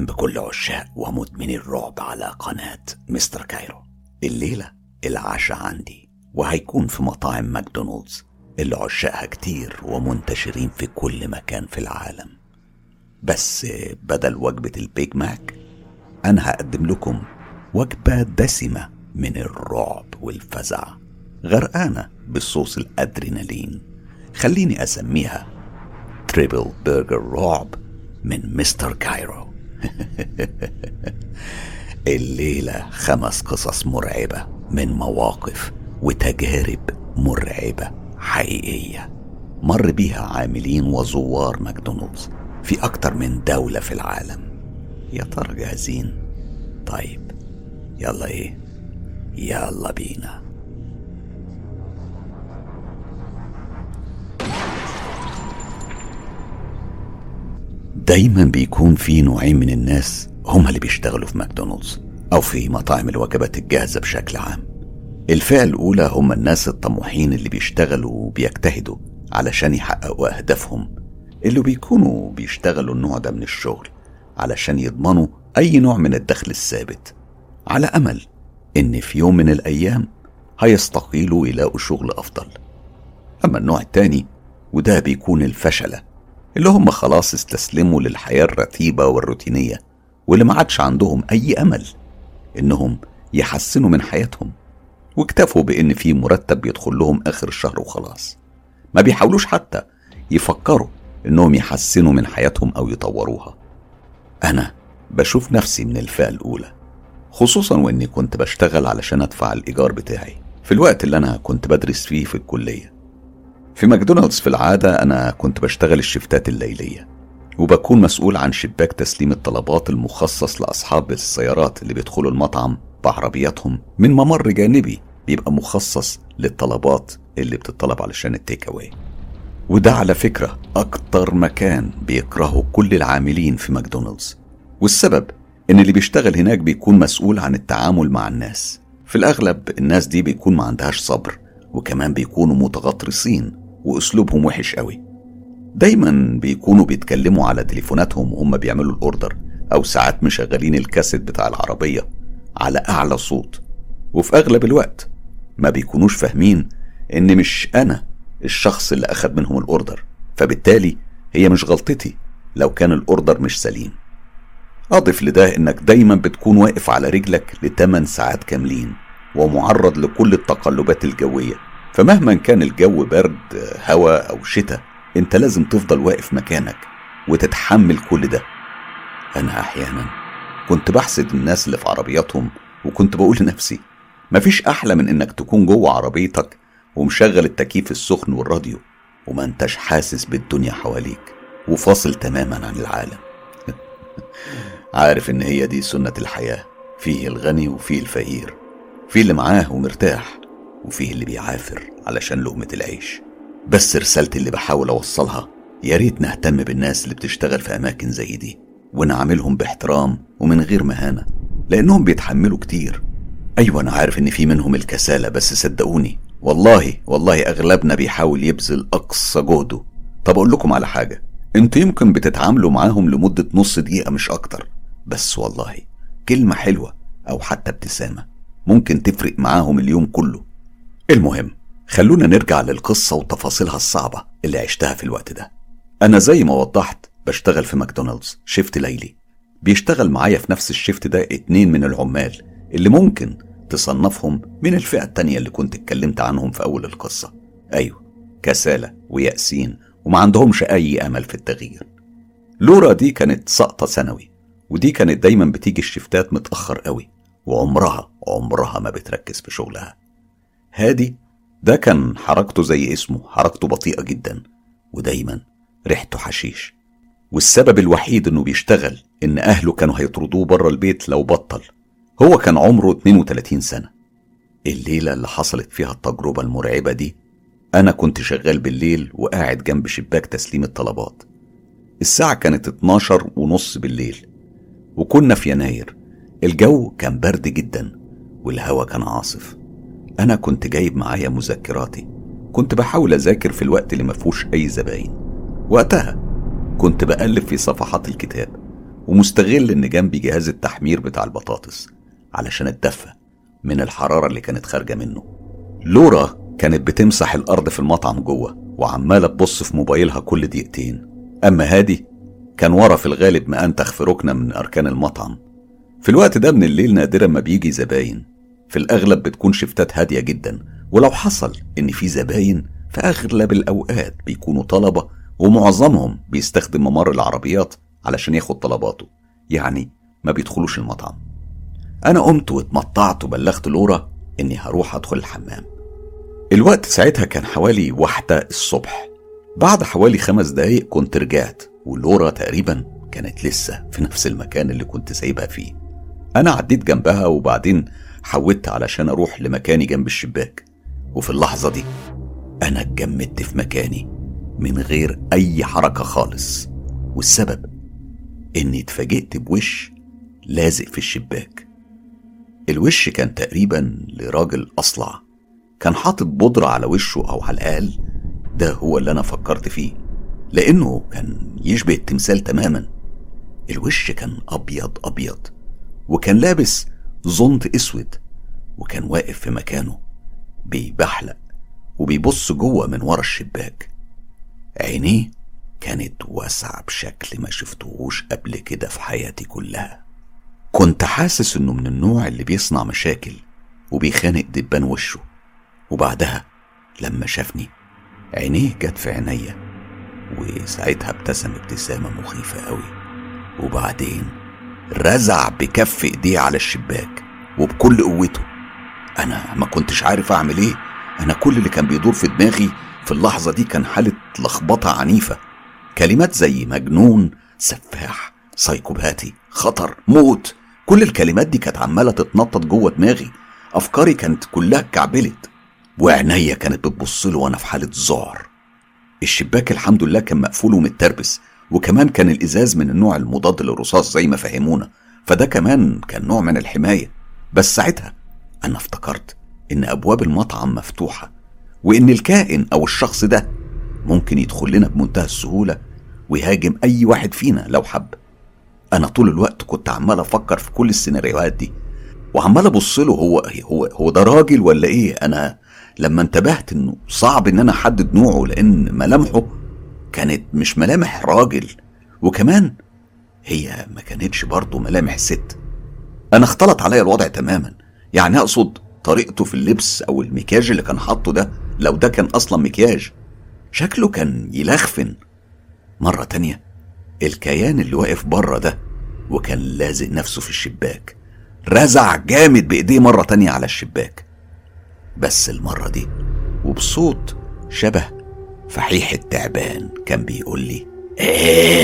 أهلا بكل عشاق ومدمني الرعب على قناة Mister Cairo. الليلة العشاء عندي وهيكون في مطاعم ماكدونالدز. اللي عشاقها كتير ومنتشرين في كل مكان في العالم. بس بدل وجبة ال Big Mac أنا هقدم لكم وجبة دسمة من الرعب والفزع. غرقانة بالصوص الأدرينالين. خليني أسميها triple burger رعب من Mister Cairo. الليلة خمس قصص مرعبة من مواقف وتجارب مرعبة حقيقية مر بيها عاملين وزوار ماكدونالدز في أكتر من دولة في العالم يا ترى جاهزين؟ طيب يلا إيه؟ يلا بينا دايما بيكون في نوعين من الناس هما اللي بيشتغلوا في ماكدونالدز أو في مطاعم الوجبات الجاهزة بشكل عام. الفئة الأولى هم الناس الطموحين اللي بيشتغلوا وبيجتهدوا علشان يحققوا أهدافهم اللي بيكونوا بيشتغلوا النوع ده من الشغل علشان يضمنوا أي نوع من الدخل الثابت. على أمل إن في يوم من الأيام هيستقيلوا ويلاقوا شغل أفضل. أما النوع التاني وده بيكون الفشلة اللي هم خلاص استسلموا للحياة الرتيبة والروتينية واللي ما عادش عندهم أي أمل إنهم يحسنوا من حياتهم واكتفوا بإن في مرتب يدخل لهم آخر الشهر وخلاص. ما بيحاولوش حتى يفكروا إنهم يحسنوا من حياتهم أو يطوروها. أنا بشوف نفسي من الفئة الأولى خصوصا وإني كنت بشتغل علشان أدفع الإيجار بتاعي. في الوقت اللي أنا كنت بدرس فيه في الكلية في ماكدونالدز في العادة أنا كنت بشتغل الشفتات الليلية وبكون مسؤول عن شباك تسليم الطلبات المخصص لأصحاب السيارات اللي بيدخلوا المطعم بعربياتهم من ممر جانبي بيبقى مخصص للطلبات اللي بتطلب علشان ال take away. وده على فكرة أكتر مكان بيكرهه كل العاملين في ماكدونالدز والسبب إن اللي بيشتغل هناك بيكون مسؤول عن التعامل مع الناس. في الأغلب الناس دي بيكون ما عندهاش صبر وكمان بيكونوا متغطرسين وأسلوبهم وحش قوي. دايما بيكونوا بيتكلموا على تليفوناتهم وهم بيعملوا الأوردر أو ساعات مشغلين الكاسيت بتاع العربية على أعلى صوت. وفي أغلب الوقت ما بيكونوش فاهمين إن مش أنا الشخص اللي أخد منهم الأوردر فبالتالي هي مش غلطتي لو كان الأوردر مش سليم. أضف لده إنك دايما بتكون واقف على رجلك لتمن ساعات كاملين ومعرض لكل التقلبات الجوية. فمهما كان الجو برد هواء أو شتاء أنت لازم تفضل واقف مكانك وتتحمل كل ده. أنا أحيانا كنت بحسد الناس اللي في عربياتهم وكنت بقول لنفسي مفيش أحلى من إنك تكون جوه عربيتك ومشغل التكييف السخن والراديو وما أنتش حاسس بالدنيا حواليك وفاصل تماما عن العالم. عارف إن هي دي سنة الحياة فيه الغني وفيه الفقير فيه اللي معاه ومرتاح. وفيه اللي بيعافر علشان لقمة العيش. بس رسالتي اللي بحاول أوصلها يا ريت نهتم بالناس اللي بتشتغل في أماكن زي دي ونعاملهم باحترام ومن غير مهانة لأنهم بيتحملوا كتير. أيوة أنا عارف إن في منهم الكسالة بس صدقوني والله والله أغلبنا بيحاول يبذل أقصى جهده. طب أقول لكم على حاجة أنتوا يمكن بتتعاملوا معاهم لمدة نص دقيقة مش أكتر. بس والله كلمة حلوة أو حتى ابتسامة ممكن تفرق معاهم اليوم كله. المهم خلونا نرجع للقصة وتفاصيلها الصعبة اللي عشتها في الوقت ده. أنا زي ما وضحت بشتغل في ماكدونالدز شيفت ليلي. بيشتغل معايا في نفس الشيفت ده اتنين من العمال اللي ممكن تصنفهم من الفئة التانية اللي كنت اتكلمت عنهم في أول القصة. أيوة كسالة ويأسين وما عندهمش أي أمل في التغيير. لورا دي كانت سقطة ثانوي ودي كانت دايما بتيجي الشفتات متأخر قوي وعمرها عمرها ما بتركز في شغلها. هادي. ده كان حركته زي اسمه حركته بطيئة جدا ودايما ريحته حشيش. والسبب الوحيد إنه بيشتغل إن أهله كانوا هيطردوه بره البيت لو بطل. هو كان عمره 32 سنة. الليلة اللي حصلت فيها التجربة المرعبة دي أنا كنت شغال بالليل وقاعد جنب شباك تسليم الطلبات. الساعة كانت 12 ونص بالليل وكنا في يناير. الجو كان برد جدا والهوا كان عاصف. أنا كنت جايب معايا مذكراتي. كنت بحاول أذاكر في الوقت اللي مفهوش أي زباين. وقتها كنت بقلب في صفحات الكتاب ومستغل إن جنبي جهاز التحمير بتاع البطاطس علشان أتدفى من الحرارة اللي كانت خارجة منه. لورا كانت بتمسح الأرض في المطعم جوه وعمالة تبص في موبايلها كل دقيقتين. أما هادي كان ورا في الغالب مأنتخ في ركنة من أركان المطعم. في الوقت ده من الليل نادرا ما بيجي زباين. في الأغلب بتكون شفتات هادية جدا ولو حصل إن في زباين في أغلب الأوقات بيكونوا طلبة ومعظمهم بيستخدم ممر العربيات علشان ياخد طلباته يعني ما بيدخلوش المطعم. أنا قمت واتمطعت وبلغت لورا إني هروح أدخل الحمام. الوقت ساعتها كان حوالي واحدة الصبح. بعد حوالي خمس دقايق كنت رجعت ولورا تقريبا كانت لسه في نفس المكان اللي كنت سايبها فيه. أنا عديت جنبها وبعدين حودت علشان أروح لمكاني جنب الشباك. وفي اللحظة دي أنا اتجمدت في مكاني من غير أي حركة خالص. والسبب إني اتفاجئت بوش لازق في الشباك. الوش كان تقريبا لراجل أصلع. كان حاطط بودرة على وشه أو على الأقل ده هو اللي أنا فكرت فيه. لأنه كان يشبه التمثال تماما. الوش كان أبيض أبيض. وكان لابس زنط أسود وكان واقف في مكانه بيبحلق وبيبص جوه من ورا الشباك. عينيه كانت واسعة بشكل ما شفتهوش قبل كده في حياتي كلها. كنت حاسس إنه من النوع اللي بيصنع مشاكل وبيخانق دبان وشه. وبعدها لما شافني عينيه جت في عينيا وساعتها ابتسم ابتسامة مخيفة قوي. وبعدين رزع بكف ايديه على الشباك وبكل قوته. أنا ما كنتش عارف أعمل إيه. أنا كل اللي كان بيدور في دماغي في اللحظة دي كان حالة لخبطة عنيفة. كلمات زي مجنون سفاح سايكوباتي خطر موت كل الكلمات دي كانت عمالة تتنطط جوه دماغي. أفكاري كانت كلها اتكعبلت. وعينيا كانت بتبص له وأنا في حالة ذعر. الشباك الحمد لله كان مقفول ومتربس. وكمان كان الإزاز من النوع المضاد للرصاص زي ما فهمونا فده كمان كان نوع من الحماية. بس ساعتها أنا افتكرت إن أبواب المطعم مفتوحة وإن الكائن أو الشخص ده ممكن يدخل لنا بمنتهى السهولة ويهاجم أي واحد فينا لو حب. أنا طول الوقت كنت عمال أفكر في كل السيناريوهات دي وعمال أبص له هو هو هو ده راجل ولا إيه؟ أنا لما انتبهت إنه صعب إن أنا أحدد نوعه لأن ملامحه كانت مش ملامح راجل وكمان هي ما كانتش برضه ملامح ست. أنا اختلط عليا الوضع تماما يعني أقصد طريقته في اللبس أو المكياج اللي كان حاطه ده لو ده كان أصلا مكياج. شكله كان يلخفن. مرة تانية الكيان اللي واقف بره ده وكان لازق نفسه في الشباك. رزع جامد بإيديه مرة تانية على الشباك. بس المرة دي وبصوت شبه فحيح التعبان كان بيقول لي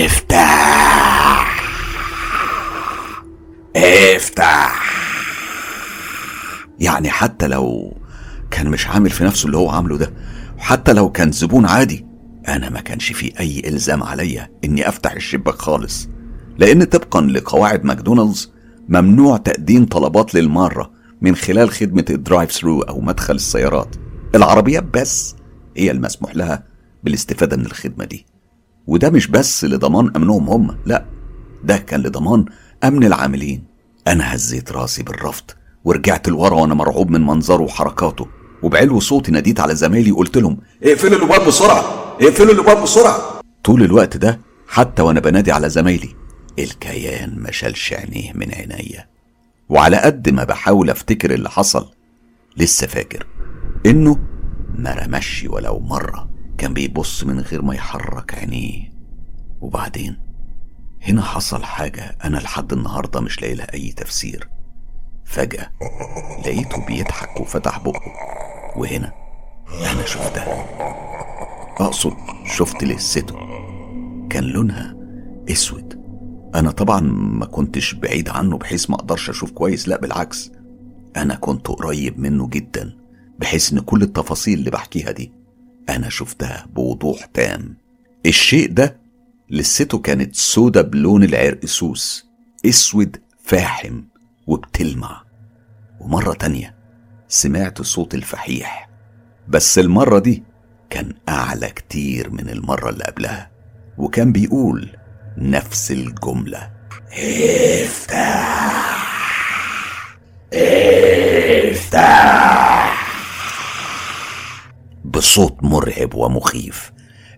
افتح! افتح! يعني حتى لو كان مش عامل في نفسه اللي هو عامله ده وحتى لو كان زبون عادي أنا ما كانش في أي إلزام عليا إني أفتح الشباك خالص لأن طبقا لقواعد ماكدونالدز ممنوع تقديم طلبات للمارة من خلال خدمة ال drive-thru أو مدخل السيارات. العربيات بس هي المسموح لها بالاستفادة من الخدمة دي. وده مش بس لضمان أمنهم هم لا ده كان لضمان أمن العاملين. أنا هزيت راسي بالرفض ورجعت لورا وأنا مرعوب من منظره وحركاته. وبعلو صوتي ناديت على زمايلي وقلت لهم اقفلوا الابواب بسرعة! اقفلوا الابواب بسرعة! طول الوقت ده حتى وأنا بنادي على زمايلي الكيان ما شالش عينيه من عينيا. وعلى قد ما بحاول أفتكر اللي حصل لسه فاكر إنه ما رمش ولو مرة. كان بيبص من غير ما يحرك عينيه. وبعدين هنا حصل حاجة أنا لحد النهاردة مش لاقي لها أي تفسير. فجأة لقيته بيضحك وفتح بقه. وهنا أنا شفتها. أقصد شفت لسته. كان لونها أسود. أنا طبعا ما كنتش بعيد عنه بحيث ما أقدرش أشوف كويس. لا بالعكس. أنا كنت قريب منه جدا. بحيث إن كل التفاصيل اللي بحكيها دي أنا شفتها بوضوح تام. الشيء ده لسته كانت سودا بلون العرقسوس أسود فاحم وبتلمع. ومرة تانية سمعت صوت الفحيح بس المرة دي كان أعلى كتير من المرة اللي قبلها وكان بيقول نفس الجملة. افتح افتح. بصوت مرعب ومخيف.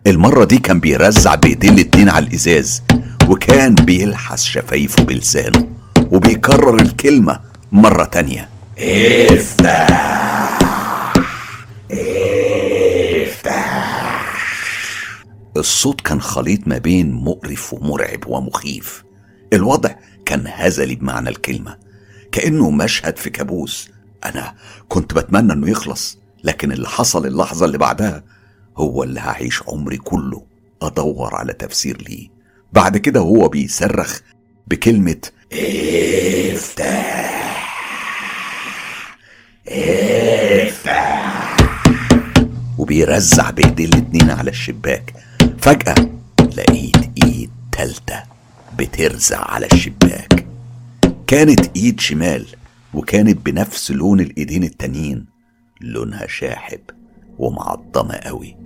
المرة دي كان بيرزع بايديه الاتنين على الإزاز وكان بيلحس شفايفه بلسانه وبيكرر الكلمة مرة تانية. افتح افتح. الصوت كان خليط ما بين مقرف ومرعب ومخيف. الوضع كان هزلي بمعنى الكلمة كأنه مشهد في كابوس. أنا كنت بتمنى إنه يخلص. لكن اللي حصل اللحظة اللي بعدها هو اللي هعيش عمري كله أدور على تفسير ليه. بعد كده هو بيصرخ بكلمة افتح افتح وبيرزع بايديه الاتنين على الشباك. فجأة لقيت إيد تالتة بترزع على الشباك. كانت إيد شمال وكانت بنفس لون الإيدين التانيين. لونها شاحب ومعضمة قوي.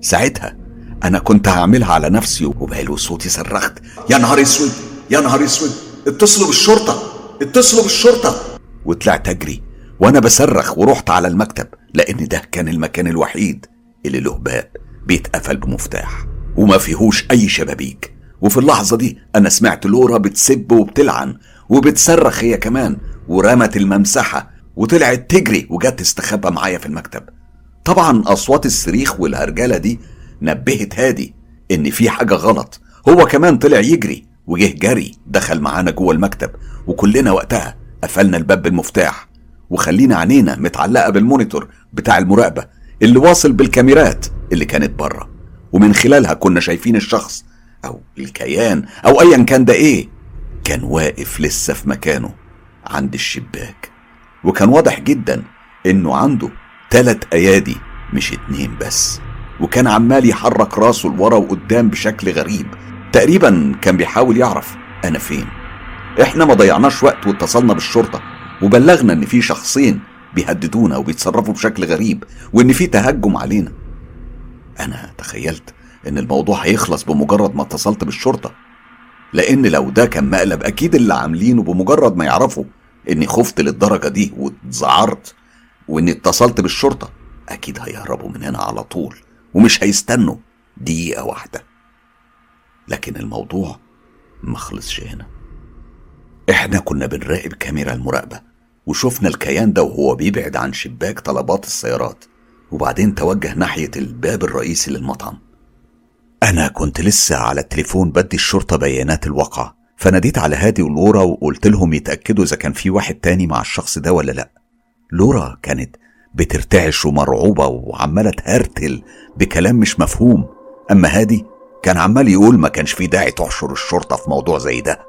ساعتها أنا كنت هعملها على نفسي وبعلو صوتي صرخت يا نهار أسود! يا نهار أسود! اتصلوا بالشرطة! اتصلوا بالشرطة! وطلعت أجري وأنا بصرخ ورحت على المكتب لأن ده كان المكان الوحيد اللي له باب بيتقفل بمفتاح وما فيهوش أي شبابيك. وفي اللحظة دي أنا سمعت لورا بتسب وبتلعن وبتصرخ هي كمان ورمت الممسحة وطلعت تجري وجت تستخبى معايا في المكتب. طبعا أصوات الصريخ والهرجلة دي نبهت هادي إن في حاجة غلط. هو كمان طلع يجري وجه جري دخل معانا جوه المكتب وكلنا وقتها قفلنا الباب بالمفتاح وخلينا عينينا متعلقة بالمونيتور بتاع المراقبة اللي واصل بالكاميرات اللي كانت بره. ومن خلالها كنا شايفين الشخص أو الكيان أو ايا كان ده إيه. كان واقف لسه في مكانه عند الشباك. وكان واضح جدا إنه عنده تلات أيادي مش اتنين بس. وكان عمال يحرك راسه لورا وقدام بشكل غريب. تقريبا كان بيحاول يعرف أنا فين. إحنا ما ضيعناش وقت واتصلنا بالشرطة وبلغنا إن في شخصين بيهددونا وبيتصرفوا بشكل غريب وإن في تهجم علينا. أنا تخيلت إن الموضوع هيخلص بمجرد ما اتصلت بالشرطة. لأن لو ده كان مقلب أكيد اللي عاملينه بمجرد ما يعرفوا إني خفت للدرجة دي واتذعرت وإني اتصلت بالشرطة. أكيد هيهربوا من هنا على طول ومش هيستنوا دقيقة واحدة. لكن الموضوع ما خلصش هنا. إحنا كنا بنراقب كاميرا المراقبة وشفنا الكيان ده وهو بيبعد عن شباك طلبات السيارات. وبعدين توجه ناحية الباب الرئيسي للمطعم. أنا كنت لسه على التليفون بدي الشرطة بيانات الواقعة. فناديت على هادي ولورا وقلت لهم يتأكدوا إذا كان في واحد تاني مع الشخص ده ولا لأ. لورا كانت بترتعش ومرعوبة وعمالة تهرتل بكلام مش مفهوم. أما هادي كان عمال يقول ما كانش في داعي تحشر الشرطة في موضوع زي ده.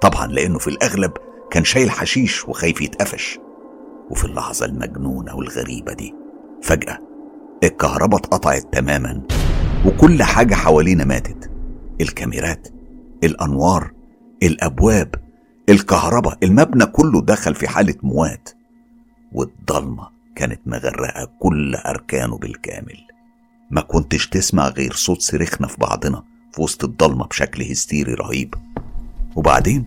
طبعا لأنه في الأغلب كان شايل حشيش وخايف يتقفش. وفي اللحظة المجنونة والغريبة دي فجأة الكهرباء اتقطعت تماما وكل حاجة حوالينا ماتت. الكاميرات الأنوار الأبواب الكهرباء المبنى كله دخل في حالة موات والضلمة كانت مغرقة كل أركانه بالكامل. ما كنتش تسمع غير صوت صريخنا في بعضنا في وسط الضلمة بشكل هستيري رهيب. وبعدين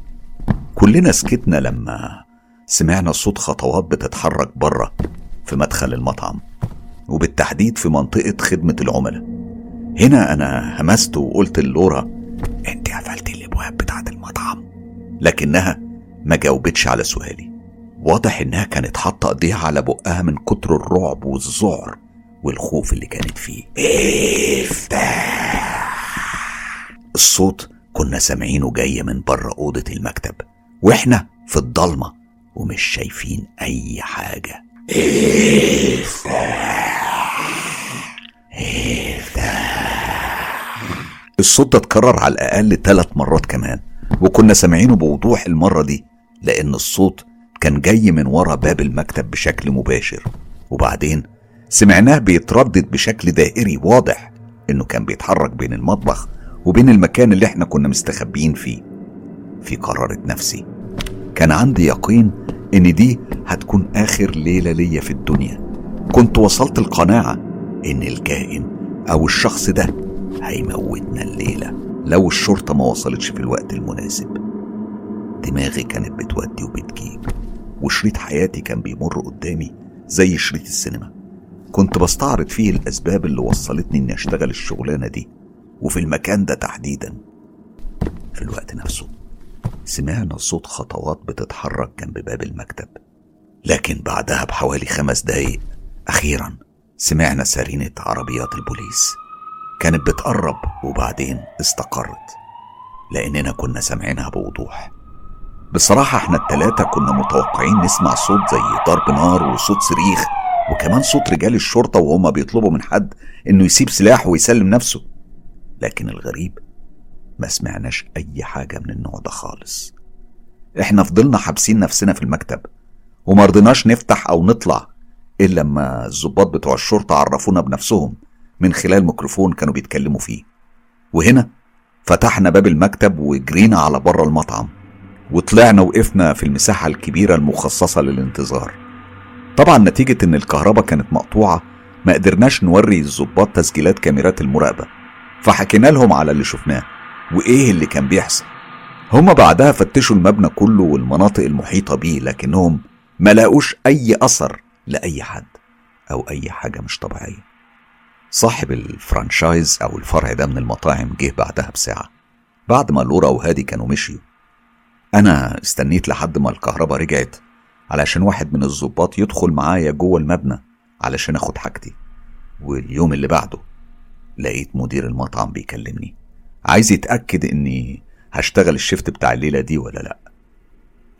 كلنا سكتنا لما سمعنا صوت خطوات بتتحرك بره في مدخل المطعم وبالتحديد في منطقة خدمة العملاء. هنا أنا همست وقلت لورا أنت قفلت الأبواب بتاعت المطعم. لكنها ما جاوبتش على سؤالي. واضح إنها كانت حاطة إيديها على بقها من كتر الرعب والذعر والخوف اللي كانت فيه. افتح الصوت كنا سامعينه جاي من بره أوضة المكتب. وإحنا في الضلمة ومش شايفين أي حاجة. الصوت ده اتكرر على الأقل ثلاث مرات كمان وكنا سامعينه بوضوح المرة دي لأن الصوت كان جاي من ورا باب المكتب بشكل مباشر. وبعدين سمعناه بيتردد بشكل دائري واضح إنه كان بيتحرك بين المطبخ وبين المكان اللي إحنا كنا مستخبيين فيه. في قرارة نفسي. كان عندي يقين إن دي هتكون آخر ليلة ليا في الدنيا. كنت وصلت القناعة إن الكائن أو الشخص ده هيموتنا الليلة. لو الشرطة ما وصلتش في الوقت المناسب دماغي كانت بتودي وبتجيب وشريط حياتي كان بيمر قدامي زي شريط السينما. كنت بستعرض فيه الأسباب اللي وصلتني إني أشتغل الشغلانة دي وفي المكان ده تحديدا. في الوقت نفسه سمعنا صوت خطوات بتتحرك جنب باب المكتب. لكن بعدها بحوالي خمس دقايق أخيرا سمعنا سرينة عربيات البوليس. كانت بتقرب وبعدين استقرت لأننا كنا سامعينها بوضوح. بصراحة إحنا التلاتة كنا متوقعين نسمع صوت زي ضرب نار وصوت صريخ وكمان صوت رجال الشرطة وهما بيطلبوا من حد إنه يسيب سلاحه ويسلم نفسه. لكن الغريب ما سمعناش أي حاجة من النوع ده خالص. إحنا فضلنا حابسين نفسنا في المكتب ومرضناش نفتح أو نطلع إلا لما الظباط بتوع الشرطة عرفونا بنفسهم من خلال ميكروفون كانوا بيتكلموا فيه. وهنا فتحنا باب المكتب وجرينا على بره المطعم وطلعنا وقفنا في المساحة الكبيرة المخصصة للانتظار. طبعا نتيجة إن الكهرباء كانت مقطوعة ما قدرناش نوري الظباط تسجيلات كاميرات المراقبة. فحكينا لهم على اللي شفناه وإيه اللي كان بيحصل. هما بعدها فتشوا المبنى كله والمناطق المحيطة بيه لكنهم ما لاقوش أي أثر لأي حد أو أي حاجة مش طبيعية. صاحب الفرانشايز أو الفرع ده من المطاعم جه بعدها بساعة. بعد ما لورا وهادي كانوا مشيوا. أنا استنيت لحد ما الكهرباء رجعت علشان واحد من الظباط يدخل معايا جوه المبنى علشان آخد حاجتي. واليوم اللي بعده لقيت مدير المطعم بيكلمني. عايز يتأكد إني هشتغل الشفت بتاع الليلة دي ولا لأ؟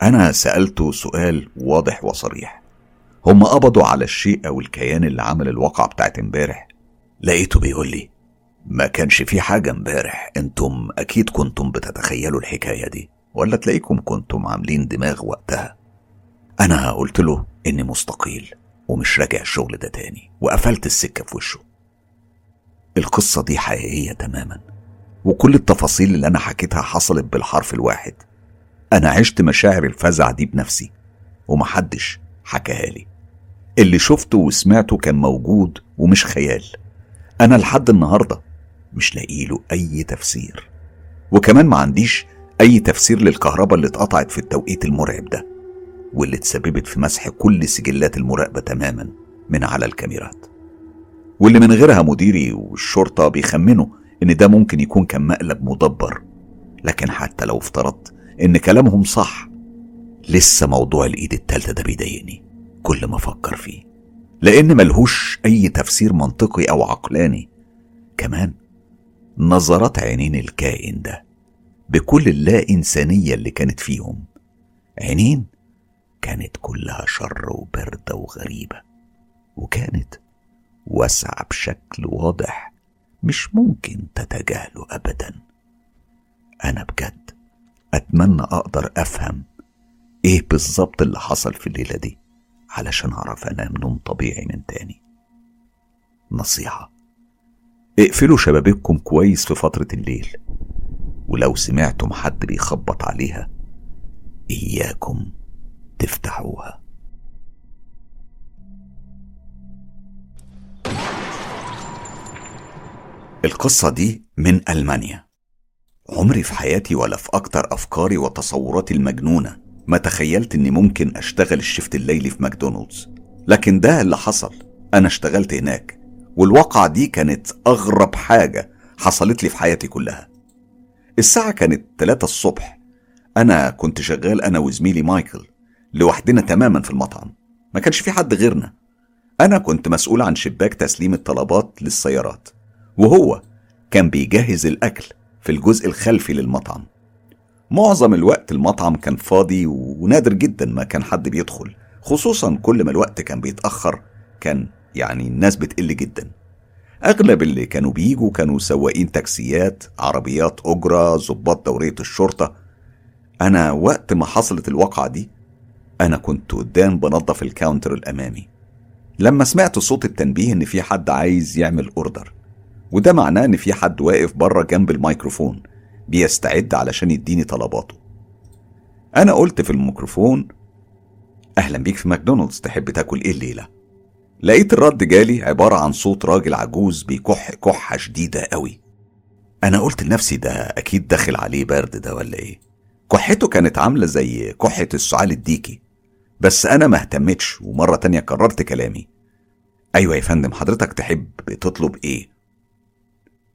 أنا سألته سؤال واضح وصريح. هم قبضوا على الشيء أو الكيان اللي عمل الواقعة بتاعت امبارح. لقيته بيقول لي ما كانش في حاجة امبارح أنتم أكيد كنتم بتتخيلوا الحكاية دي ولا تلاقيكم كنتم عاملين دماغ وقتها؟ أنا قلت له اني مستقيل ومش راجع الشغل ده تاني وقفلت السكة في وشه. القصة دي حقيقية تماما وكل التفاصيل اللي أنا حكيتها حصلت بالحرف الواحد. أنا عشت مشاعر الفزع دي بنفسي ومحدش حكاها لي. اللي شفته وسمعته كان موجود ومش خيال. أنا لحد النهاردة مش لاقيله أي تفسير. وكمان ما عنديش أي تفسير للكهرباء اللي اتقطعت في التوقيت المرعب ده واللي تسببت في مسح كل سجلات المراقبة تماما من على الكاميرات. واللي من غيرها مديري والشرطة بيخمنوا إن ده ممكن يكون كان مقلب مدبر. لكن حتى لو افترضت إن كلامهم صح لسه موضوع الإيد التالتة ده بيضايقني كل ما أفكر فيه. لأن ملهوش أي تفسير منطقي أو عقلاني. كمان نظرات عينين الكائن ده بكل اللا إنسانية اللي كانت فيهم. عينين كانت كلها شر وبردة وغريبة وكانت واسعة بشكل واضح مش ممكن تتجاهله أبدا. أنا بجد أتمنى أقدر أفهم إيه بالظبط اللي حصل في الليلة دي. علشان أعرف أنام نوم طبيعي من تاني. نصيحة. اقفلوا شبابيككم كويس في فترة الليل ولو سمعتم حد بيخبط عليها إياكم تفتحوها. القصة دي من ألمانيا. عمري في حياتي ولا في أكتر أفكاري وتصوراتي المجنونة. ما تخيلت إني ممكن أشتغل الشفت الليلي في ماكدونالدز. لكن ده اللي حصل. أنا اشتغلت هناك. والواقعة دي كانت أغرب حاجة حصلت لي في حياتي كلها. الساعة كانت 3 الصبح. أنا كنت شغال أنا وزميلي مايكل لوحدنا تماما في المطعم. ما كانش في حد غيرنا. أنا كنت مسؤول عن شباك تسليم الطلبات للسيارات. وهو كان بيجهز الأكل في الجزء الخلفي للمطعم. معظم الوقت المطعم كان فاضي ونادر جدا ما كان حد بيدخل خصوصا كل ما الوقت كان بيتأخر كان يعني الناس بتقل جدا. أغلب اللي كانوا بيجوا كانوا سواقين تاكسيات عربيات أجرة ضباط دورية الشرطة. أنا وقت ما حصلت الواقعة دي أنا كنت قدام بنظف ال counter الأمامي. لما سمعت صوت التنبيه إن في حد عايز يعمل order وده معناه إن في حد واقف بره جنب الميكروفون. بيستعد علشان يديني طلباته. أنا قلت في الميكروفون أهلا بيك في ماكدونالدز تحب تاكل إيه الليلة؟ لقيت الرد جالي عبارة عن صوت راجل عجوز بيكح كحة شديدة قوي. أنا قلت لنفسي ده أكيد داخل عليه برد ده ولا إيه؟ كحته كانت عاملة زي كحة السعال الديكي. بس أنا ما اهتمتش ومرة تانية كررت كلامي. أيوة يا فندم حضرتك تحب تطلب إيه؟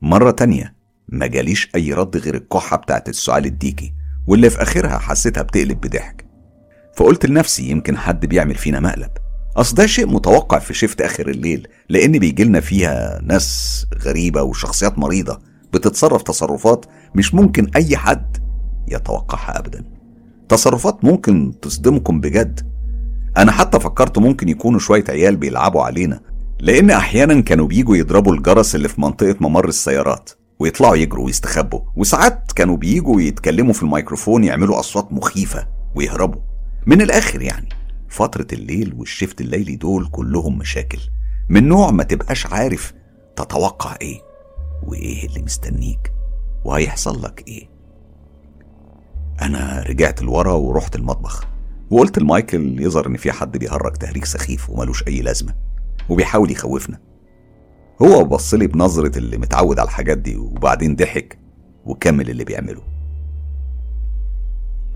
مرة تانية ما جاليش أي رد غير الكحة بتاعت السعال الديكي واللي في آخرها حسيتها بتقلب بضحك. فقلت لنفسي يمكن حد بيعمل فينا مقلب. أصل ده شيء متوقع في شفت آخر الليل لأن بيجيلنا فيها ناس غريبة وشخصيات مريضة بتتصرف تصرفات مش ممكن أي حد يتوقعها أبدا. تصرفات ممكن تصدمكم بجد. أنا حتى فكرت ممكن يكونوا شوية عيال بيلعبوا علينا لأن أحيانا كانوا بيجوا يضربوا الجرس اللي في منطقة ممر السيارات. ويطلعوا يجروا ويستخبوا. وساعات كانوا بيجوا يتكلموا في الميكروفون يعملوا أصوات مخيفة ويهربوا. من الآخر يعني فترة الليل والشفت الليلي دول كلهم مشاكل. من نوع ما تبقاش عارف تتوقع إيه وإيه اللي مستنيك وهيحصل لك إيه. أنا رجعت لورا ورحت المطبخ وقلت لمايكل يظهر إن في حد بيهرج تهريج سخيف وملوش أي لازمة وبيحاول يخوفنا. هو بص لي بنظرة اللي متعود على الحاجات دي وبعدين ضحك وكمل اللي بيعمله.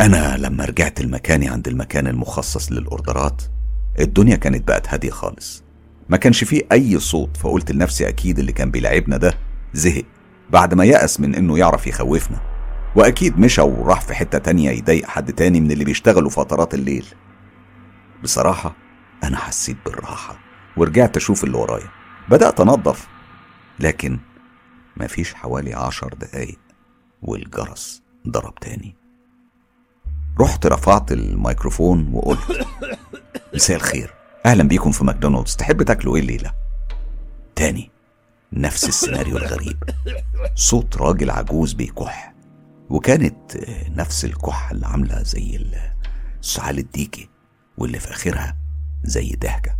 أنا لما رجعت لمكاني عند المكان المخصص للأوردرات الدنيا كانت بقت هادية خالص. ما كانش فيه أي صوت فقلت لنفسي أكيد اللي كان بيلعبنا ده زهق بعد ما يأس من إنه يعرف يخوفنا. وأكيد مشى وراح في حتة تانية يضايق حد تاني من اللي بيشتغلوا فترات الليل. بصراحة أنا حسيت بالراحة ورجعت أشوف اللي ورايا. بدأت أنظف لكن مفيش حوالي عشر دقايق والجرس ضرب تاني. رحت رفعت الميكروفون وقلت مساء الخير أهلا بيكم في ماكدونالدز تحب تاكلوا إيه الليلة؟ تاني نفس السيناريو الغريب صوت راجل عجوز بيكح وكانت نفس الكحة اللي عاملة زي السعال الديكي واللي في آخرها زي ضحكة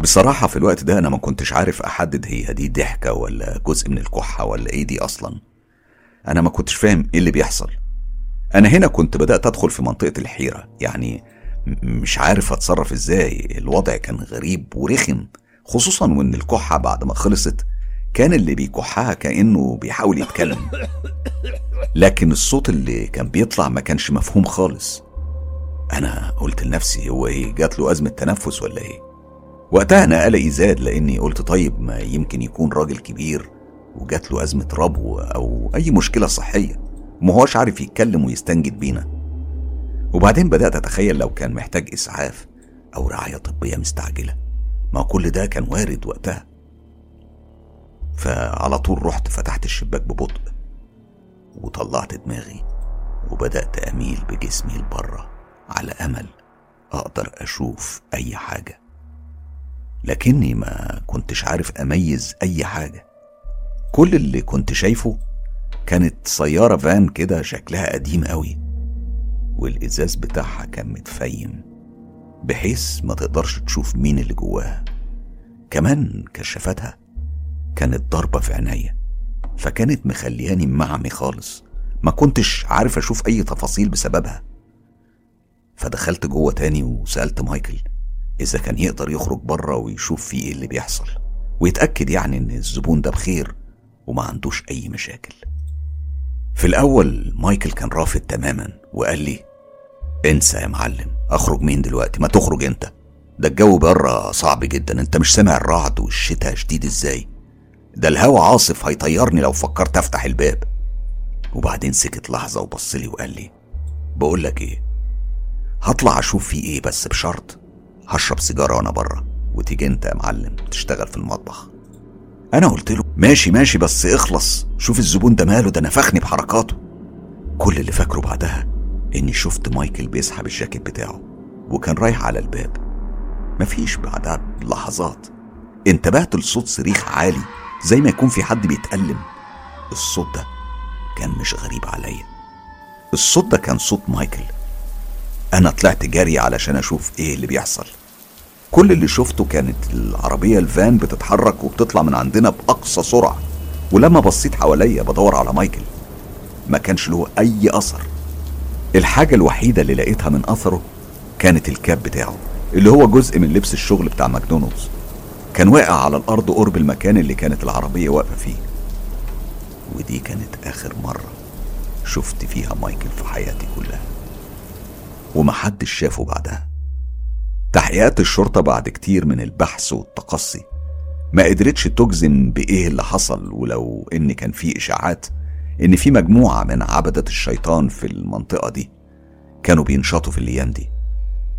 بصراحة في الوقت ده أنا ما كنتش عارف أحدد هي دي ضحكة ولا جزء من الكحة ولا إيه دي أصلا. أنا ما كنتش فاهم إيه اللي بيحصل. أنا هنا كنت بدأت أدخل في منطقة الحيرة يعني مش عارف أتصرف إزاي الوضع كان غريب ورخم خصوصا وإن الكحة بعد ما خلصت كان اللي بيكحها كأنه بيحاول يتكلم. لكن الصوت اللي كان بيطلع ما كانش مفهوم خالص. أنا قلت لنفسي هو إيه جات له أزمة تنفس ولا إيه؟ وقتها أنا قلقي زاد لأني قلت طيب ما يمكن يكون راجل كبير وجات له أزمة ربو أو أي مشكلة صحية. ما هوش عارف يتكلم ويستنجد بينا. وبعدين بدأت أتخيل لو كان محتاج إسعاف أو رعاية طبية مستعجلة. ما كل ده كان وارد وقتها. فعلى طول رحت فتحت الشباك ببطء وطلعت دماغي وبدأت أميل بجسمي لبره على أمل أقدر أشوف أي حاجة. لكني ما كنتش عارف أميز أي حاجة. كل اللي كنت شايفه كانت سيارة فان كده شكلها قديم قوي والإزاز بتاعها كان متفيم بحيث ما تقدرش تشوف مين اللي جواها. كمان كشافتها كانت ضربة في عينيا فكانت مخلياني معمي خالص. ما كنتش عارف أشوف أي تفاصيل بسببها. فدخلت جوه تاني وسألت مايكل إذا كان يقدر يخرج بره ويشوف فيه إيه اللي بيحصل ويتأكد يعني إن الزبون ده بخير وما عندوش أي مشاكل. في الأول مايكل كان رافض تماما وقال لي إنسى يا معلم أخرج مين دلوقتي؟ ما تخرج أنت. ده الجو بره صعب جدا أنت مش سامع الرعد والشتاء شديد إزاي. ده الهوا عاصف هيطيرني لو فكرت أفتح الباب. وبعدين سكت لحظة وبص لي وقال لي بقول لك إيه هطلع أشوف في إيه بس بشرط هشرب سيجارة وأنا بره وتيجي انت يا معلم تشتغل في المطبخ. أنا قلت له ماشي ماشي بس اخلص. شوف الزبون ده ماله ده نفخني بحركاته. كل اللي فاكره بعدها إني شفت مايكل بيسحب الجاكيت بتاعه وكان رايح على الباب. مفيش بعدها بلحظات انتبهت لصوت صريخ عالي زي ما يكون في حد بيتألم. الصوت ده كان مش غريب عليا. الصوت ده كان صوت مايكل. أنا طلعت جري علشان أشوف إيه اللي بيحصل. كل اللي شفته كانت العربية الفان بتتحرك وبتطلع من عندنا بأقصى سرعة. ولما بصيت حواليا بدور على مايكل ما كانش له أي أثر. الحاجة الوحيدة اللي لقيتها من أثره كانت الكاب بتاعه اللي هو جزء من لبس الشغل بتاع ماكدونالدز. كان واقع على الأرض قرب المكان اللي كانت العربية واقفة فيه. ودي كانت آخر مرة شفت فيها مايكل في حياتي كلها. ومحدش شافه بعدها. تحقيقات الشرطة بعد كتير من البحث والتقصي. ما قدرتش تجزم بإيه اللي حصل ولو إن كان في إشاعات إن في مجموعة من عبدة الشيطان في المنطقة دي كانوا بينشطوا في الأيام دي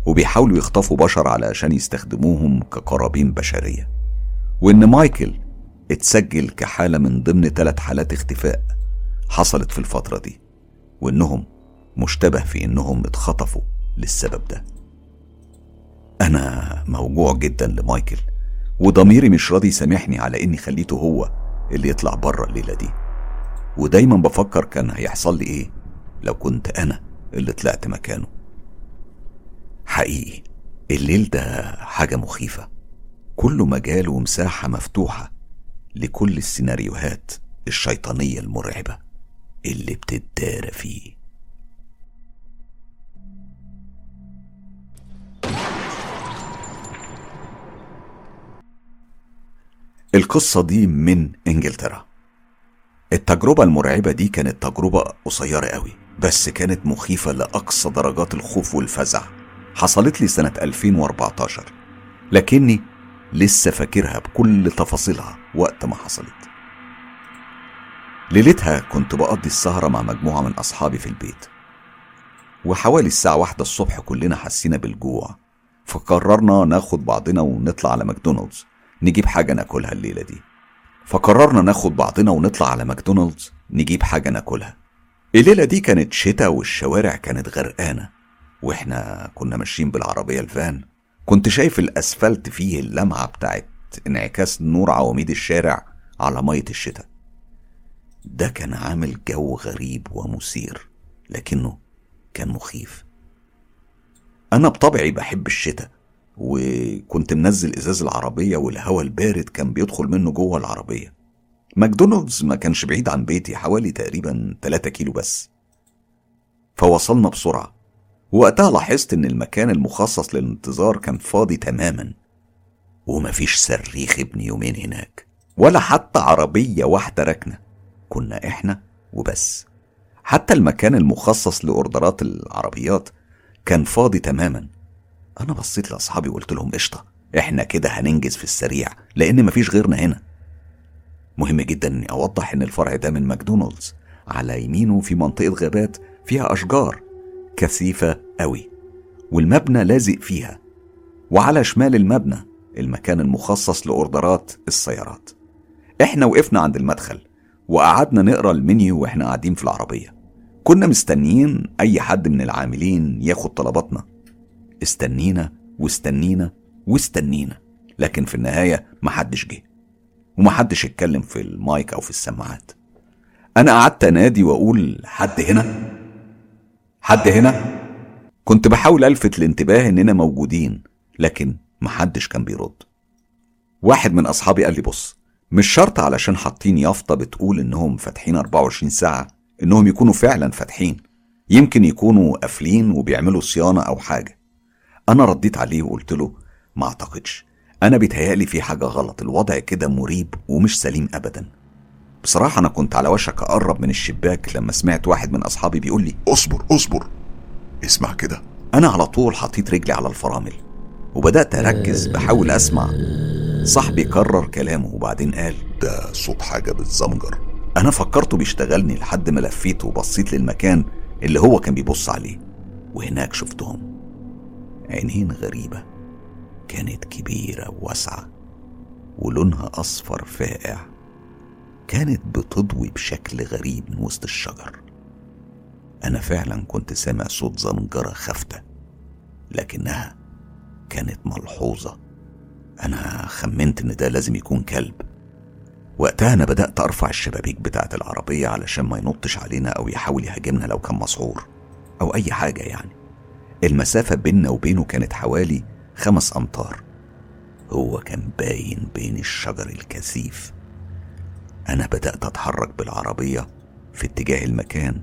وبيحاولوا يخطفوا بشر علشان يستخدموهم كقرابين بشرية. وإن مايكل اتسجل كحالة من ضمن ثلاث حالات اختفاء حصلت في الفترة دي وإنهم مشتبه في إنهم اتخطفوا للسبب ده. أنا موجوع جدا لمايكل وضميري مش راضي يسامحني على إني خليته هو اللي يطلع بره الليلة دي. ودايما بفكر كان هيحصل لي إيه لو كنت أنا اللي طلعت مكانه. حقيقي الليل ده حاجة مخيفة. كله مجال ومساحة مفتوحة لكل السيناريوهات الشيطانية المرعبة اللي بتتدارى فيه. القصة دي من إنجلترا. التجربة المرعبة دي كانت تجربة قصيرة قوي بس كانت مخيفة لأقصى درجات الخوف والفزع. حصلت لي سنة 2014 لكني لسه فاكرها بكل تفاصيلها وقت ما حصلت. ليلتها كنت بقضي السهرة مع مجموعة من أصحابي في البيت. وحوالي الساعة واحدة الصبح كلنا حسينا بالجوع فقررنا ناخد بعضنا ونطلع على ماكدونالدز. نجيب حاجة ناكلها الليلة دي. فقررنا ناخد بعضنا ونطلع على ماكدونالدز نجيب حاجة ناكلها. الليلة دي كانت شتاء والشوارع كانت غرقانة وإحنا كنا ماشيين بالعربية الفان. كنت شايف الأسفلت فيه اللمعة بتاعت انعكاس نور عواميد الشارع على مية الشتاء. ده كان عامل جو غريب ومثير لكنه كان مخيف. أنا بطبعي بحب الشتاء وكنت منزل إزاز العربية والهواء البارد كان بيدخل منه جوه العربية. ماكدونالدز ما كانش بعيد عن بيتي حوالي تقريبا 3 كيلو بس. فوصلنا بسرعة. وقتها لاحظت إن المكان المخصص للانتظار كان فاضي تماما. ومفيش صريخ ابن يومين هناك ولا حتى عربية واحدة راكنة. كنا إحنا وبس. حتى المكان المخصص لأوردرات العربيات كان فاضي تماما. أنا بصيت لأصحابي وقلت لهم قشطة إحنا كده هننجز في السريع لأن مفيش غيرنا هنا. مهم جدا إني أوضح إن الفرع ده من ماكدونالدز. على يمينه في منطقة غابات فيها أشجار كثيفة قوي والمبنى لازق فيها. وعلى شمال المبنى المكان المخصص لأوردرات السيارات. إحنا وقفنا عند المدخل وقعدنا نقرأ المنيو وإحنا قاعدين في العربية. كنا مستنيين أي حد من العاملين ياخد طلباتنا. استنينا واستنينا واستنينا. لكن في النهاية محدش جه. ومحدش اتكلم في المايك أو في السماعات. أنا قعدت أنادي وأقول حد هنا؟ حد هنا؟ كنت بحاول ألفت الانتباه إننا موجودين لكن محدش كان بيرد. واحد من أصحابي قال لي بص مش شرط علشان حاطين يافطة بتقول إنهم فاتحين 24 ساعة إنهم يكونوا فعلا فاتحين. يمكن يكونوا قافلين وبيعملوا صيانة أو حاجة. أنا رديت عليه وقلت له ما أعتقدش. أنا بيتهيألي في حاجة غلط الوضع كده مريب ومش سليم أبدا. بصراحة أنا كنت على وشك أقرب من الشباك لما سمعت واحد من أصحابي بيقول لي اصبر اصبر. اسمع كده. أنا على طول حطيت رجلي على الفرامل وبدأت أركز بحاول أسمع. صاحبي كرر كلامه وبعدين قال ده صوت حاجة بتزمجر أنا فكرته بيشتغلني لحد ما لفيت وبصيت للمكان اللي هو كان بيبص عليه وهناك شفتهم. عينين غريبة كانت كبيرة وواسعة ولونها أصفر فائع كانت بتضوي بشكل غريب من وسط الشجر. أنا فعلا كنت سامع صوت زنجرة خافتة لكنها كانت ملحوظة. أنا خمنت إن ده لازم يكون كلب. وقتها أنا بدأت أرفع الشبابيك بتاعة العربية علشان ما ينطش علينا أو يحاول يهاجمنا لو كان مسعور أو أي حاجة يعني. المسافة بيننا وبينه كانت حوالي خمس أمتار. هو كان باين بين الشجر الكثيف. أنا بدأت أتحرك بالعربية في اتجاه المكان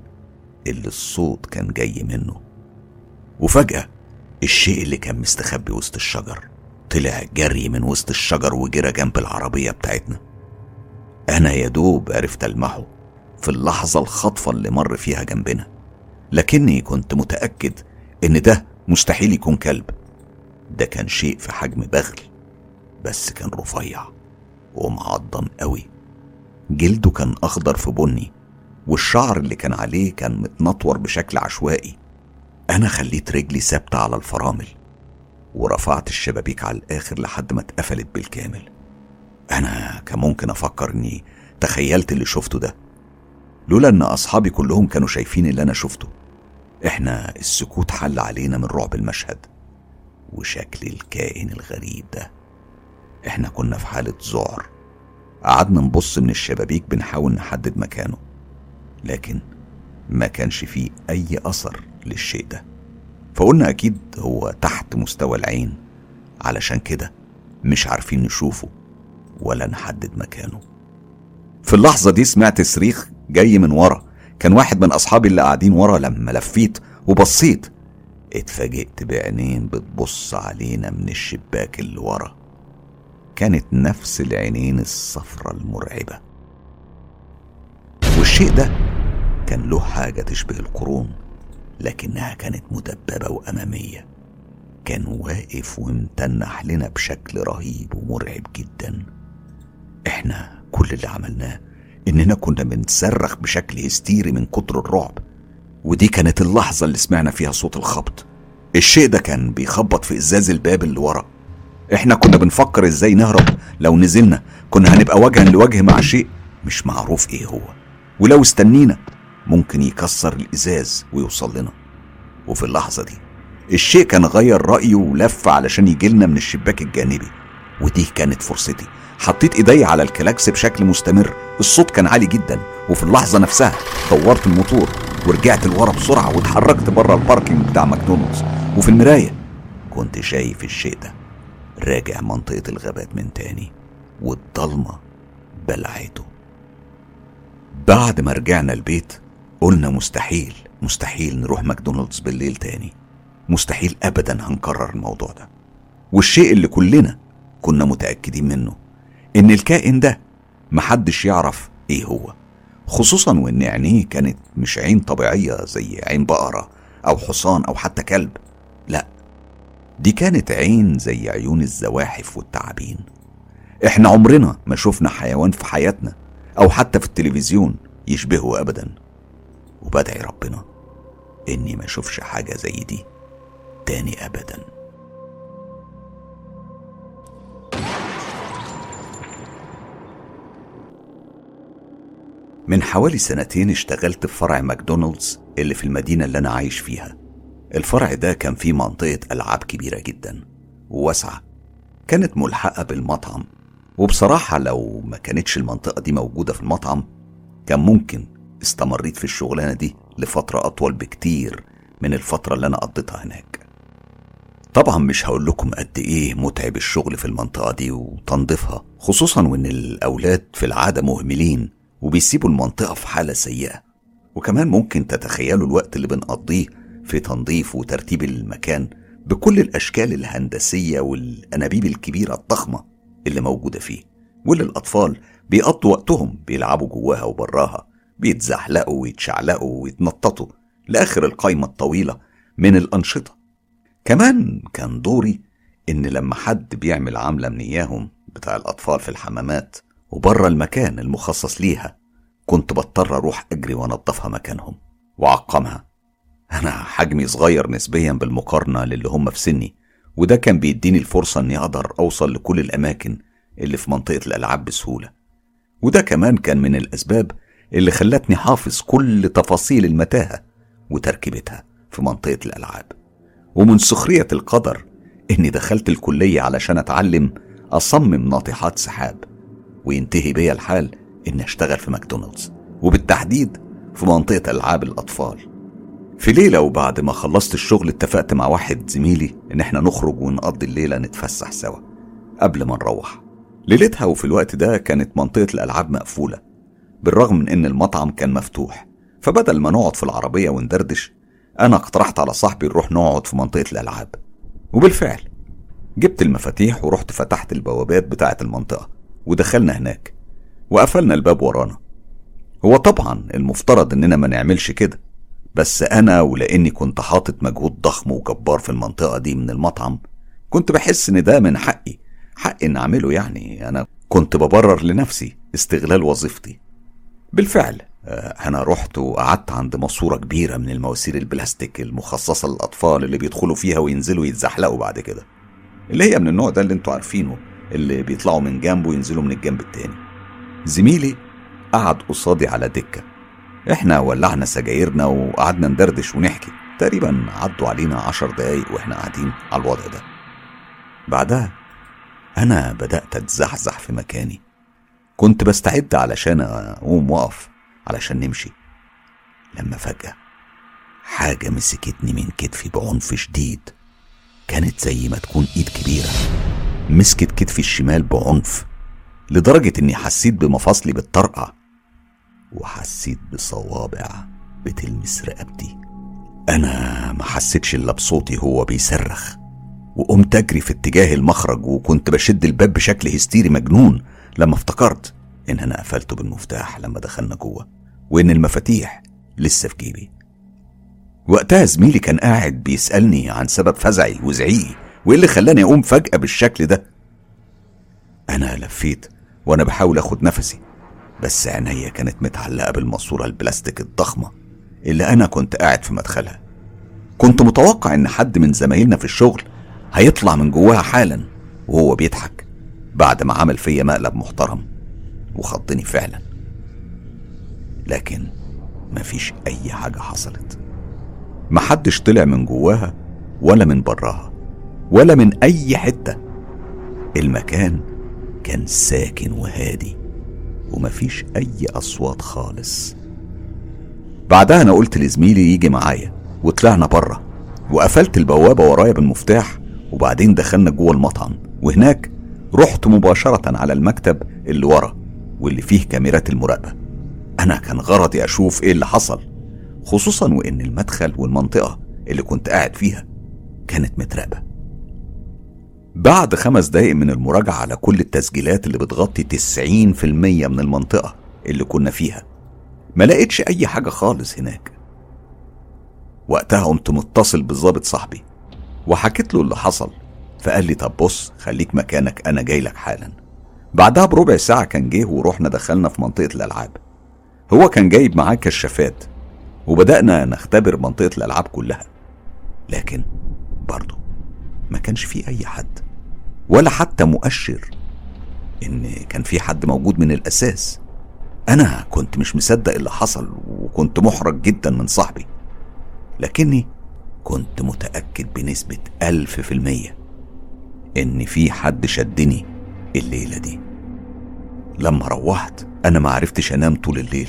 اللي الصوت كان جاي منه. وفجأة الشيء اللي كان مستخبي وسط الشجر طلع جري من وسط الشجر وجرى جنب العربية بتاعتنا. أنا يا دوب عرفت ألمحه في اللحظة الخاطفة اللي مر فيها جنبنا. لكني كنت متأكد إن ده مستحيل يكون كلب. ده كان شيء في حجم بغل بس كان رفيع ومعضم قوي. جلده كان أخضر في بني والشعر اللي كان عليه كان متنطور بشكل عشوائي. أنا خليت رجلي ثابتة على الفرامل ورفعت الشبابيك على الآخر لحد ما اتقفلت بالكامل. أنا كان ممكن أفكر إني تخيلت اللي شفته ده لولا إن أصحابي كلهم كانوا شايفين اللي أنا شفته. إحنا السكوت حل علينا من رعب المشهد وشكل الكائن الغريب ده. إحنا كنا في حالة ذعر. قعدنا نبص من الشبابيك بنحاول نحدد مكانه لكن ما كانش فيه أي أثر للشيء ده. فقلنا أكيد هو تحت مستوى العين. علشان كده مش عارفين نشوفه ولا نحدد مكانه. في اللحظة دي سمعت صريخ جاي من ورا. كان واحد من أصحابي اللي قاعدين ورا لما لفيت وبصيت اتفاجئت بعينين بتبص علينا من الشباك اللي ورا. كانت نفس العينين الصفرة المرعبة. والشيء ده كان له حاجة تشبه القرون لكنها كانت مدببة وأمامية. كان واقف ومتنح لنا بشكل رهيب ومرعب جدا. إحنا كل اللي عملناه اننا كنا بنصرخ بشكل هستيري من كتر الرعب. ودي كانت اللحظة اللي سمعنا فيها صوت الخبط. الشيء ده كان بيخبط في إزاز الباب اللي ورا. إحنا كنا بنفكر إزاي نهرب. لو نزلنا كنا هنبقى وجها لوجه مع شيء مش معروف إيه هو. ولو استنينا ممكن يكسر الإزاز ويوصل لنا. وفي اللحظة دي الشيء كان غير رأيه ولف علشان يجيلنا من الشباك الجانبي. ودي كانت فرصتي. حطيت إيدي على الكلاكس بشكل مستمر. الصوت كان عالي جدا وفي اللحظة نفسها طورت الموتور ورجعت لورا بسرعة واتحركت بره ال parking بتاع ماكدونالدز. وفي المراية كنت شايف الشيء ده. راجع منطقة الغابات من تاني والضلمة بلعته. بعد ما رجعنا البيت قلنا مستحيل مستحيل نروح ماكدونالدز بالليل تاني. مستحيل ابدا هنكرر الموضوع ده. والشيء اللي كلنا كنا متأكدين منه إن الكائن ده محدش يعرف إيه هو خصوصا وإن عينيه كانت مش عين طبيعية زي عين بقرة أو حصان أو حتى كلب. لا دي كانت عين زي عيون الزواحف والتعابين. إحنا عمرنا ما شفنا حيوان في حياتنا أو حتى في التلفزيون يشبهه ابدا. وبدعي ربنا إني ما اشوفش حاجة زي دي تاني ابدا. من حوالي سنتين اشتغلت في فرع ماكدونالدز اللي في المدينة اللي أنا عايش فيها. الفرع ده كان فيه منطقة ألعاب كبيرة جدا وواسعة كانت ملحقة بالمطعم. وبصراحة لو ما كانتش المنطقة دي موجودة في المطعم كان ممكن استمريت في الشغلانة دي لفترة أطول بكتير من الفترة اللي أنا قضيتها هناك. طبعا مش هقول لكم قد إيه متعب الشغل في المنطقة دي وتنظيفها خصوصا وإن الأولاد في العادة مهملين وبيسيبوا المنطقة في حالة سيئة. وكمان ممكن تتخيلوا الوقت اللي بنقضيه في تنظيف وترتيب المكان بكل الأشكال الهندسية والأنابيب الكبيرة الضخمة اللي موجودة فيه. واللي الأطفال بيقضوا وقتهم بيلعبوا جواها وبراها بيتزحلقوا ويتشعلقوا ويتنططوا لآخر القايمة الطويلة من الأنشطة. كمان كان دوري إن لما حد بيعمل عملة من إياهم بتاع الأطفال في الحمامات وبره المكان المخصص ليها. كنت بضطر أروح أجري وأنضفها مكانهم وأعقمها. أنا حجمي صغير نسبيا بالمقارنة للي هم في سني وده كان بيديني الفرصة إني أقدر أوصل لكل الأماكن اللي في منطقة الألعاب بسهولة. وده كمان كان من الأسباب اللي خلتني حافظ كل تفاصيل المتاهة وتركيبتها في منطقة الألعاب. ومن سخرية القدر إني دخلت الكلية علشان أتعلم أصمم ناطحات سحاب. وينتهي بيا الحال إني أشتغل في ماكدونالدز وبالتحديد في منطقة ألعاب الأطفال. في ليلة وبعد ما خلصت الشغل اتفقت مع واحد زميلي إن إحنا نخرج ونقضي الليلة نتفسح سوا قبل ما نروح. ليلتها وفي الوقت ده كانت منطقة الألعاب مقفولة بالرغم من إن المطعم كان مفتوح. فبدل ما نقعد في العربية وندردش أنا اقترحت على صاحبي نروح نقعد في منطقة الألعاب. وبالفعل جبت المفاتيح ورحت فتحت البوابات بتاعة المنطقة. ودخلنا هناك. وقفلنا الباب ورانا. هو طبعا المفترض إننا ما نعملش كده بس أنا ولأني كنت حاطط مجهود ضخم وجبار في المنطقة دي من المطعم كنت بحس إن ده من حقي. حقي إن أعمله يعني. أنا كنت ببرر لنفسي استغلال وظيفتي. بالفعل. آه، أنا رحت وقعدت عند ماسورة كبيرة من المواسير البلاستيك المخصصة للأطفال اللي بيدخلوا فيها وينزلوا يتزحلقوا بعد كده اللي هي من النوع ده اللي أنتوا عارفينه. اللي بيطلعوا من جنب وينزلوا من الجنب التاني. زميلي قعد قصادي على دكة. إحنا ولعنا سجايرنا وقعدنا ندردش ونحكي. تقريبا عدوا علينا عشر دقايق وإحنا قاعدين على الوضع ده. بعدها أنا بدأت أتزحزح في مكاني. كنت بستعد علشان أقوم وأقف علشان نمشي. لما فجأة حاجة مسكتني من كتفي بعنف شديد. كانت زي ما تكون إيد كبيرة. مسكت كتفي الشمال بعنف لدرجة إني حسيت بمفاصلي بتطرقع وحسيت بصوابع بتلمس رقبتي. أنا ما حسيتش إلا بصوتي هو بيصرخ وقمت أجري في اتجاه المخرج وكنت بشد الباب بشكل هستيري مجنون لما افتكرت إن أنا قفلته بالمفتاح لما دخلنا جوه وإن المفاتيح لسه في جيبي. وقتها زميلي كان قاعد بيسألني عن سبب فزعي وزعيقي وايه اللي خلاني اقوم فجأة بالشكل ده؟ أنا لفيت وأنا بحاول آخد نفسي بس عينيا كانت متعلقة بالماسورة البلاستيك الضخمة اللي أنا كنت قاعد في مدخلها. كنت متوقع إن حد من زمايلنا في الشغل هيطلع من جواها حالا وهو بيضحك بعد ما عمل فيا مقلب محترم وخضني فعلا. لكن مفيش أي حاجة حصلت. محدش طلع من جواها ولا من براها. ولا من أي حتة. المكان كان ساكن وهادي ومفيش أي أصوات خالص. بعدها أنا قلت لزميلي يجي معايا وطلعنا بره وقفلت البوابة ورايا بالمفتاح وبعدين دخلنا جوه المطعم. وهناك رحت مباشرة على المكتب اللي ورا واللي فيه كاميرات المراقبة. أنا كان غرضي أشوف إيه اللي حصل خصوصا وإن المدخل والمنطقة اللي كنت قاعد فيها كانت متراقبة. بعد خمس دقايق من المراجعة على كل التسجيلات اللي بتغطي 90% من المنطقة اللي كنا فيها ما لقيتش أي حاجة خالص هناك. وقتها قمت متصل بالظابط صاحبي وحكيت له اللي حصل فقال لي طب بص خليك مكانك أنا جاي لك حالا. بعدها بربع ساعة كان جه ورحنا دخلنا في منطقة الألعاب. هو كان جايب معاه كشافات وبدأنا نختبر منطقة الألعاب كلها. لكن برضه ما كانش فيه أي حد ولا حتى مؤشر إن كان في حد موجود من الأساس. أنا كنت مش مصدق اللي حصل وكنت محرج جدا من صاحبي لكني كنت متأكد بنسبة ألف في المية إن في حد شدني الليلة دي. لما روحت أنا ما عرفتش أنام طول الليل.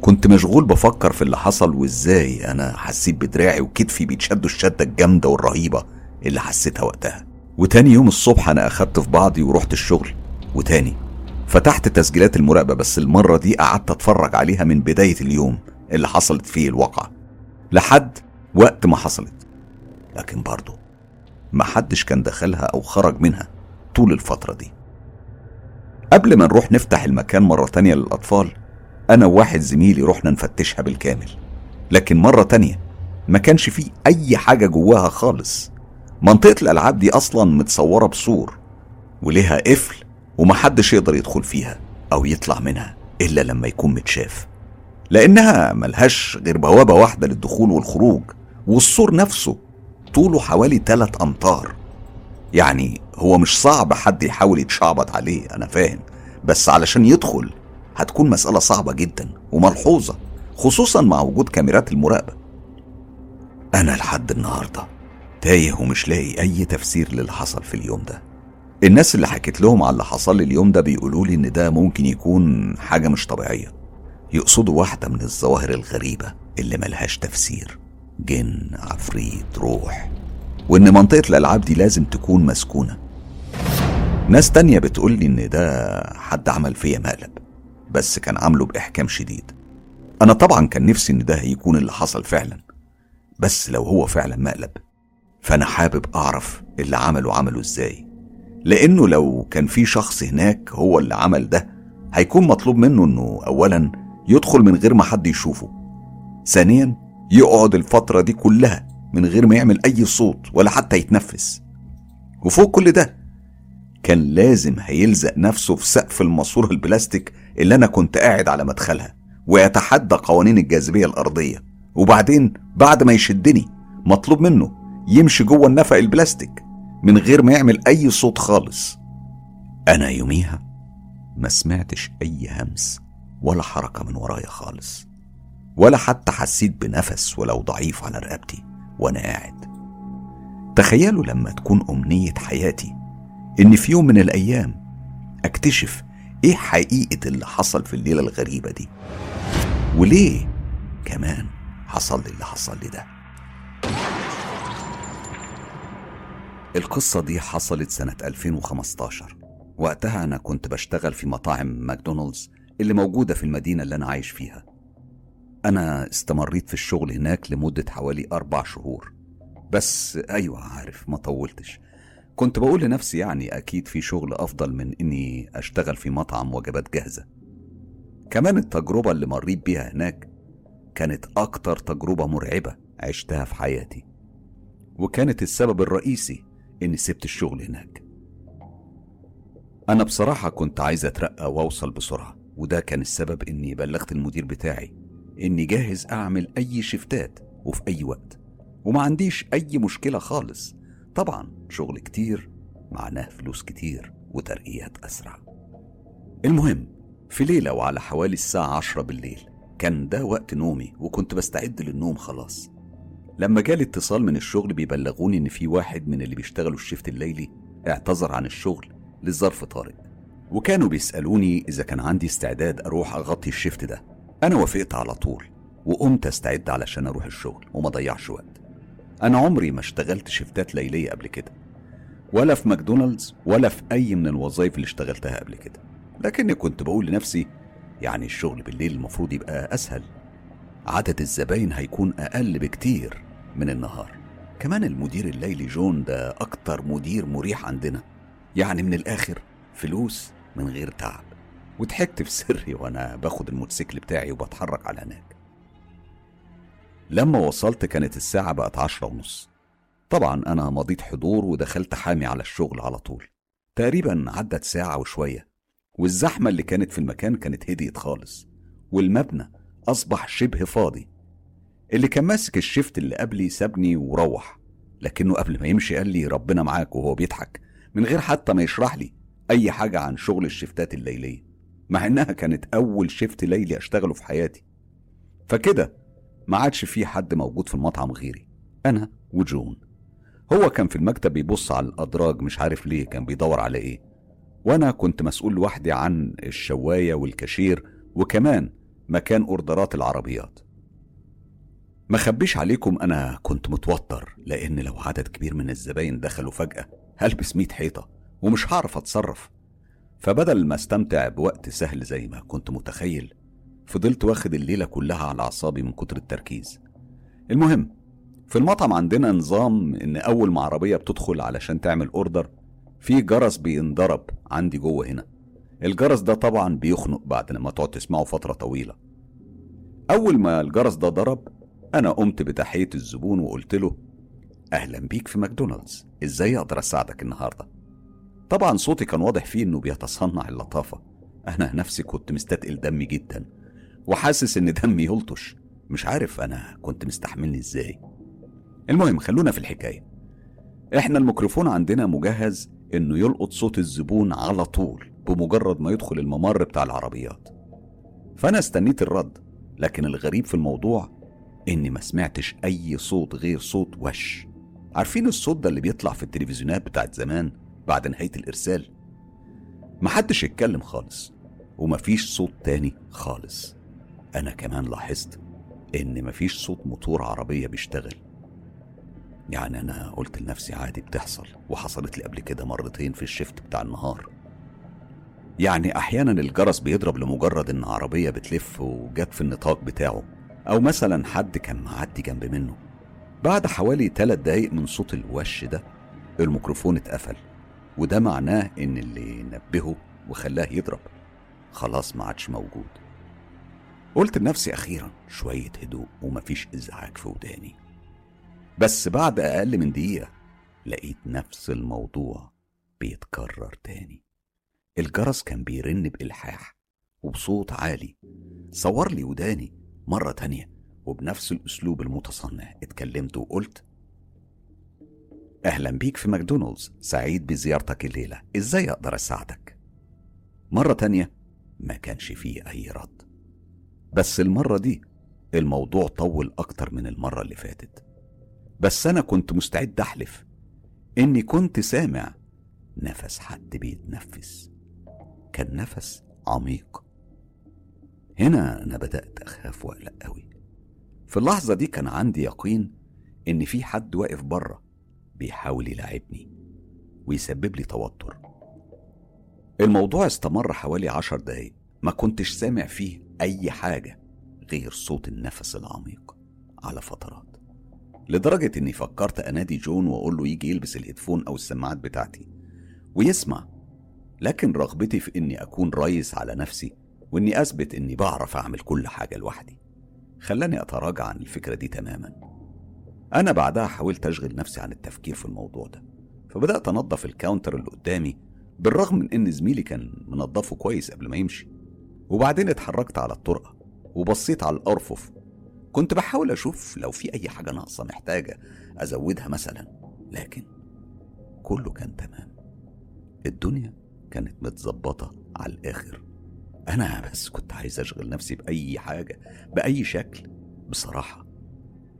كنت مشغول بفكر في اللي حصل وإزاي أنا حسيت بدراعي وكتفي بيتشدوا الشدة الجامدة والرهيبة. اللي حسيتها وقتها. وتاني يوم الصبح أنا أخدت في بعضي ورحت الشغل. وتاني فتحت تسجيلات المراقبة بس المرة دي قعدت أتفرج عليها من بداية اليوم اللي حصلت فيه الواقعة. لحد وقت ما حصلت. لكن برضه محدش كان دخلها أو خرج منها طول الفترة دي. قبل ما نروح نفتح المكان مرة تانية للأطفال أنا وواحد زميلي رحنا نفتشها بالكامل. لكن مرة تانية ما كانش فيه أي حاجة جواها خالص. منطقة الألعاب دي أصلا متصورة بسور وليها قفل ومحدش يقدر يدخل فيها أو يطلع منها إلا لما يكون متشاف. لأنها ملهاش غير بوابة واحدة للدخول والخروج والسور نفسه طوله حوالي 3 أمتار. يعني هو مش صعب حد يحاول يتشعبط عليه أنا فاهم. بس علشان يدخل هتكون مسألة صعبة جدا وملحوظة خصوصا مع وجود كاميرات المراقبة. أنا لحد النهاردة تايه ومش لاقي أي تفسير للي حصل في اليوم ده. الناس اللي حكيت لهم على اللي حصل لي اليوم ده بيقولوا لي إن ده ممكن يكون حاجة مش طبيعية. يقصدوا واحدة من الظواهر الغريبة اللي ملهاش تفسير. جن عفريت روح. وإن منطقة الألعاب دي لازم تكون مسكونة. ناس تانية بتقول لي إن ده حد عمل فيا مقلب بس كان عامله بإحكام شديد. أنا طبعا كان نفسي إن ده يكون اللي حصل فعلا بس لو هو فعلا مقلب فأنا حابب أعرف اللي عمله عمله إزاي. لأنه لو كان في شخص هناك هو اللي عمل ده هيكون مطلوب منه إنه أولا يدخل من غير ما حد يشوفه. ثانيا يقعد الفترة دي كلها من غير ما يعمل أي صوت ولا حتى يتنفس. وفوق كل ده كان لازم هيلزق نفسه في سقف الماسورة البلاستيك اللي أنا كنت قاعد على مدخلها ويتحدى قوانين الجاذبية الأرضية. وبعدين بعد ما يشدني مطلوب منه يمشي جوه النفق البلاستيك من غير ما يعمل أي صوت خالص. أنا يوميها ما سمعتش أي همس ولا حركة من ورايا خالص ولا حتى حسيت بنفس ولو ضعيف على رقبتي وأنا قاعد. تخيلوا لما تكون أمنية حياتي إن في يوم من الأيام أكتشف إيه حقيقة اللي حصل في الليلة الغريبة دي. وليه كمان حصل لي اللي حصل لي ده؟ القصة دي حصلت سنة 2015 وقتها أنا كنت بشتغل في مطاعم ماكدونالدز اللي موجودة في المدينة اللي أنا عايش فيها. أنا استمريت في الشغل هناك لمدة حوالي أربع شهور. بس أيوة عارف ما طولتش. كنت بقول لنفسي يعني أكيد في شغل أفضل من إني أشتغل في مطعم وجبات جاهزة. كمان التجربة اللي مريت بيها هناك كانت أكتر تجربة مرعبة عشتها في حياتي. وكانت السبب الرئيسي إني سبت الشغل هناك. أنا بصراحة كنت عايز أترقى وأوصل بسرعة وده كان السبب إني بلغت المدير بتاعي إني جاهز أعمل أي شفتات وفي أي وقت وما عنديش أي مشكلة خالص. طبعا شغل كتير معناه فلوس كتير وترقيات أسرع. المهم في ليلة وعلى حوالي الساعة عشرة بالليل كان ده وقت نومي وكنت بستعد للنوم خلاص. لما جالي اتصال من الشغل بيبلغوني إن في واحد من اللي بيشتغلوا الشفت الليلي اعتذر عن الشغل لظرف طارئ. وكانوا بيسألوني إذا كان عندي استعداد أروح أغطي الشفت ده. أنا وافقت على طول وقمت أستعد علشان أروح الشغل وما ضيعش وقت. أنا عمري ما اشتغلت شفتات ليلية قبل كده. ولا في ماكدونالدز ولا في أي من الوظائف اللي اشتغلتها قبل كده. لكني كنت بقول لنفسي يعني الشغل بالليل المفروض يبقى أسهل. عدد الزباين هيكون أقل بكتير. من النهار. كمان المدير الليلي جون ده أكتر مدير مريح عندنا. يعني من الآخر فلوس من غير تعب. وضحكت في سري وأنا باخد الموتوسيكل بتاعي وبتحرك على هناك. لما وصلت كانت الساعة بقت عشرة ونص. طبعا أنا مضيت حضور ودخلت حامي على الشغل على طول. تقريبا عدت ساعة وشوية. والزحمة اللي كانت في المكان كانت هديت خالص. والمبنى أصبح شبه فاضي. اللي كان ماسك الشفت اللي قبلي سابني وروح. لكنه قبل ما يمشي قال لي ربنا معاك وهو بيضحك من غير حتى ما يشرح لي أي حاجة عن شغل الشفتات الليلية مع إنها كانت أول شفت ليلي أشتغله في حياتي. فكده ما عادش في حد موجود في المطعم غيري أنا وجون. هو كان في المكتب بيبص على الأدراج مش عارف ليه كان بيدور على إيه. وأنا كنت مسؤول لوحدي عن الشواية والكاشير وكمان مكان order ات العربيات. ما خبيش عليكم أنا كنت متوتر لأن لو عدد كبير من الزباين دخلوا فجأة هلبس في ميت حيطة ومش هعرف أتصرف. فبدل ما أستمتع بوقت سهل زي ما كنت متخيل فضلت واخد الليلة كلها على أعصابي من كتر التركيز. المهم في المطعم عندنا نظام إن أول ما عربية بتدخل علشان تعمل order في جرس بينضرب عندي جوه هنا. الجرس ده طبعا بيخنق بعد لما تقعد تسمعه فترة طويلة. أول ما الجرس ده ضرب أنا قمت بتحية الزبون وقلت له أهلا بيك في ماكدونالدز إزاي أقدر أساعدك النهاردة؟ طبعا صوتي كان واضح فيه إنه بيتصنع اللطافة. أنا نفسي كنت مستتقل دمي جدا وحاسس إن دمي يلطش. مش عارف أنا كنت مستحملني إزاي. المهم خلونا في الحكاية. إحنا الميكروفون عندنا مجهز إنه يلقط صوت الزبون على طول بمجرد ما يدخل الممر بتاع العربيات. فأنا استنيت الرد لكن الغريب في الموضوع إني ما سمعتش أي صوت غير صوت وش. عارفين الصوت ده اللي بيطلع في التلفزيونات بتاعت زمان بعد نهاية الإرسال؟ محدش يتكلم خالص ومفيش صوت تاني خالص. أنا كمان لاحظت إن مفيش صوت موتور عربية بيشتغل. يعني أنا قلت لنفسي عادي بتحصل وحصلت لي قبل كده مرتين في الشفت بتاع النهار. يعني أحيانا الجرس بيضرب لمجرد إن عربية بتلف وجت في النطاق بتاعه. أو مثلا حد كان معدي جنب منه. بعد حوالي ثلاث دقايق من صوت الوش ده الميكروفون اتقفل وده معناه إن اللي نبهه وخلاه يضرب. خلاص ما عادش موجود. قلت لنفسي أخيرا شوية هدوء ومفيش إزعاج في وداني. بس بعد أقل من دقيقة لقيت نفس الموضوع بيتكرر تاني. الجرس كان بيرن بإلحاح وبصوت عالي. صور لي وداني مرة تانية وبنفس الأسلوب المتصنع اتكلمت وقلت أهلا بيك في ماكدونالدز سعيد بزيارتك الليلة إزاي أقدر أساعدك؟ مرة تانية ما كانش فيه أي رد. بس المرة دي الموضوع طول أكتر من المرة اللي فاتت. بس أنا كنت مستعد أحلف إني كنت سامع نفس حد بيتنفس. كان نفس عميق هنا أنا بدأت أخاف وأقلق أوي في اللحظة دي كان عندي يقين إن في حد واقف بره بيحاول يلاعبني ويسبب لي توتر. الموضوع استمر حوالي عشر دقايق ما كنتش سامع فيه أي حاجة غير صوت النفس العميق على فترات. لدرجة إني فكرت أنادي جون وأقول له يجي يلبس ال headphone أو السماعات بتاعتي ويسمع لكن رغبتي في إني أكون رئيس على نفسي وإني أثبت إني بعرف أعمل كل حاجة لوحدي. خلاني أتراجع عن الفكرة دي تماما. أنا بعدها حاولت أشغل نفسي عن التفكير في الموضوع ده. فبدأت أنظف الكاونتر اللي قدامي بالرغم من إن زميلي كان منظفه كويس قبل ما يمشي. وبعدين اتحركت على الطرقة وبصيت على الأرفف. كنت بحاول أشوف لو في أي حاجة ناقصة محتاجة أزودها مثلا لكن كله كان تمام. الدنيا كانت متظبطة على الآخر. أنا بس كنت عايز أشغل نفسي بأي حاجة بأي شكل. بصراحة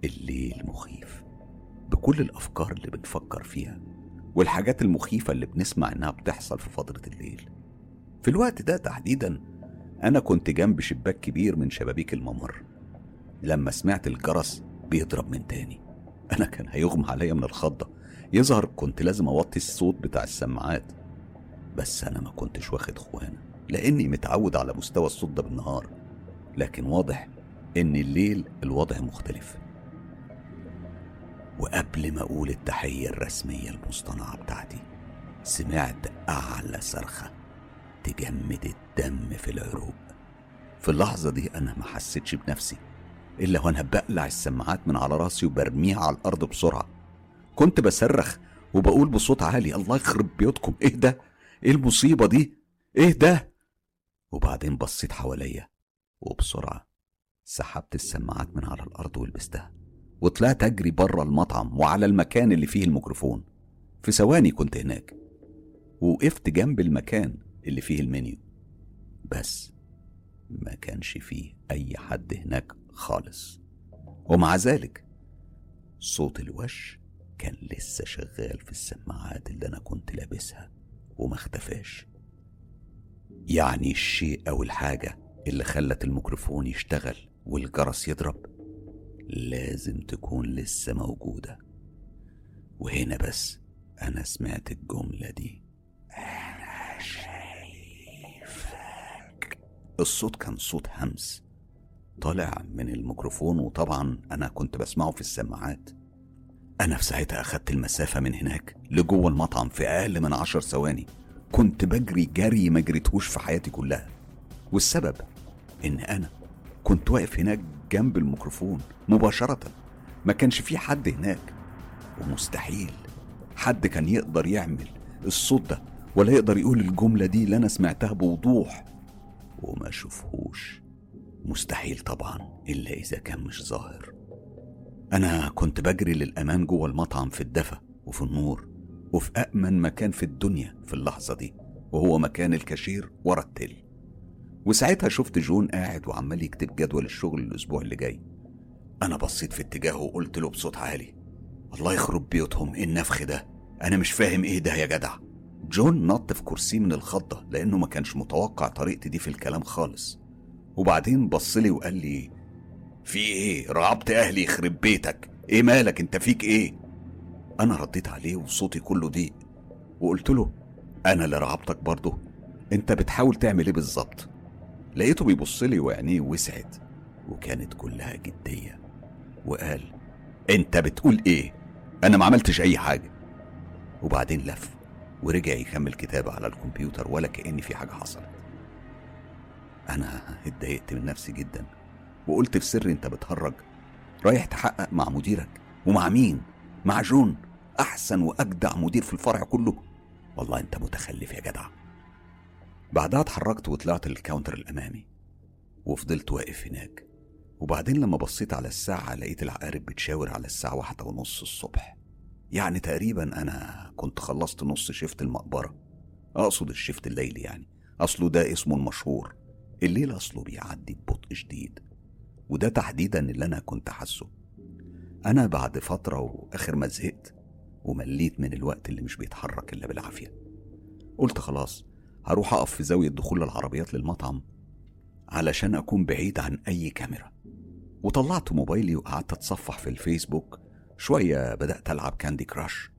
الليل مخيف بكل الأفكار اللي بنفكر فيها والحاجات المخيفة اللي بنسمع إنها بتحصل في فترة الليل. في الوقت ده تحديدا أنا كنت جنب شباك كبير من شبابيك الممر. لما سمعت الجرس بيضرب من تاني. أنا كان هيغمى عليا من الخضة. يظهر كنت لازم أوطي الصوت بتاع السماعات. بس أنا ما كنتش واخد خوانة لأني متعود على مستوى الصوت ده بالنهار لكن واضح إن الليل الوضع مختلف وقبل ما أقول التحية الرسمية المصطنعة بتاعتي سمعت أعلى صرخة تجمد الدم في العروق في اللحظة دي أنا ما حسيتش بنفسي إلا وأنا بقلع السماعات من على راسي وبرميها على الأرض بسرعة كنت بصرخ وبقول بصوت عالي الله يخرب بيوتكم إيه ده؟ إيه المصيبة دي؟ إيه ده؟ وبعدين بصيت حواليا وبسرعة سحبت السماعات من على الأرض ولبستها وطلعت أجري بره المطعم وعلى المكان اللي فيه الميكروفون. في ثواني كنت هناك ووقفت جنب المكان اللي فيه المنيو. بس ما كانش فيه أي حد هناك خالص. ومع ذلك صوت الوش كان لسه شغال في السماعات اللي أنا كنت لابسها وما اختفاش. يعني الشيء أو الحاجة اللي خلت الميكروفون يشتغل والجرس يضرب لازم تكون لسه موجودة. وهنا بس أنا سمعت الجملة دي. أنا شايفك. الصوت كان صوت همس. طالع من الميكروفون وطبعا أنا كنت بسمعه في السماعات. أنا في ساعتها أخدت المسافة من هناك لجوه المطعم في أقل من عشر ثواني. كنت بجري جري ما جريتهوش في حياتي كلها. والسبب إن أنا كنت واقف هناك جنب الميكروفون مباشرة. ما كانش في حد هناك. ومستحيل حد كان يقدر يعمل الصوت ده ولا يقدر يقول الجملة دي اللي أنا سمعتها بوضوح. وما أشوفهوش. مستحيل طبعا إلا إذا كان مش ظاهر. أنا كنت بجري للأمان جوه المطعم في الدفا وفي النور. وفي أأمن مكان في الدنيا في اللحظة دي وهو مكان الكاشير ورا ال till وساعتها شفت جون قاعد وعمال يكتب جدول الشغل الأسبوع اللي جاي. أنا بصيت في اتجاهه وقلت له بصوت عالي الله يخرب بيوتهم إيه النفخ ده؟ أنا مش فاهم إيه ده يا جدع. جون نط في كرسيه من الخضة لأنه ما كانش متوقع طريقتي دي في الكلام خالص. وبعدين بصلي وقال لي في إيه؟ رعبت أهلي يخرب بيتك. إيه مالك؟ أنت فيك إيه؟ أنا رديت عليه وصوتي كله ضيق وقلت له أنا اللي رعبتك برضه أنت بتحاول تعمل إيه بالظبط؟ لقيته بيبص لي وعينيه وسعت وكانت كلها جدية وقال أنت بتقول إيه؟ أنا ما عملتش أي حاجة. وبعدين لف ورجع يكمل كتابه على الكمبيوتر ولا كأن في حاجة حصلت. أنا اتضايقت من نفسي جدا وقلت في سر أنت بتهرج رايح تحقق مع مديرك ومع مين؟ مع جون. أحسن وأجدع مدير في الفرع كله. والله أنت متخلف يا جدع. بعدها اتحركت وطلعت للكاونتر الأمامي وفضلت واقف هناك. وبعدين لما بصيت على الساعة لقيت العقارب بتشاور على الساعة واحدة ونص الصبح. يعني تقريبا أنا كنت خلصت نص شفت المقبرة. أقصد الشفت الليلي يعني. أصله ده اسمه المشهور. الليل أصله بيعدي ببطء شديد. وده تحديدا اللي أنا كنت حاسه. أنا بعد فترة وآخر ما زهقت ومليت من الوقت اللي مش بيتحرك إلا بالعافية. قلت خلاص هروح أقف في زاوية دخول العربيات للمطعم علشان أكون بعيد عن أي كاميرا. وطلعت موبايلي وقعدت أتصفح في الفيسبوك. شوية بدأت ألعب كاندي كراش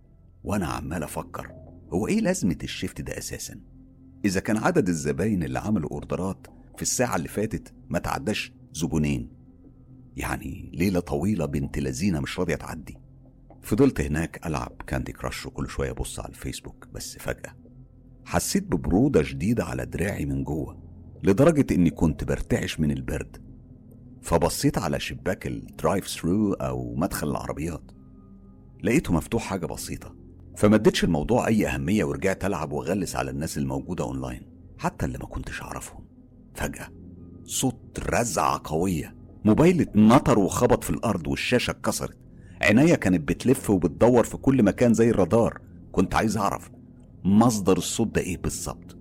وأنا عمال أفكر هو إيه لازمة الشيفت ده أساسا؟ إذا كان عدد الزباين اللي عملوا أوردرات في الساعة اللي فاتت ما تعداش زبونين. يعني ليلة طويلة بنت لذينا مش راضية تعدي. فضلت هناك ألعب كاندي كراش وكل شوية أبص على الفيسبوك بس فجأة حسيت ببرودة شديدة على دراعي من جوه لدرجة إني كنت برتعش من البرد. فبصيت على شباك ال drive-thru أو مدخل العربيات. لقيته مفتوح حاجة بسيطة فما اديتش الموضوع أي أهمية ورجعت ألعب وأغلس على الناس الموجودة أونلاين حتى اللي ما كنتش أعرفهم. فجأة صوت رزعة قوية موبايلي اتنطر وخبط في الأرض والشاشة اتكسرت. عينيا كانت بتلف وبتدور في كل مكان زي الرادار. كنت عايز أعرف مصدر الصوت ده إيه بالظبط.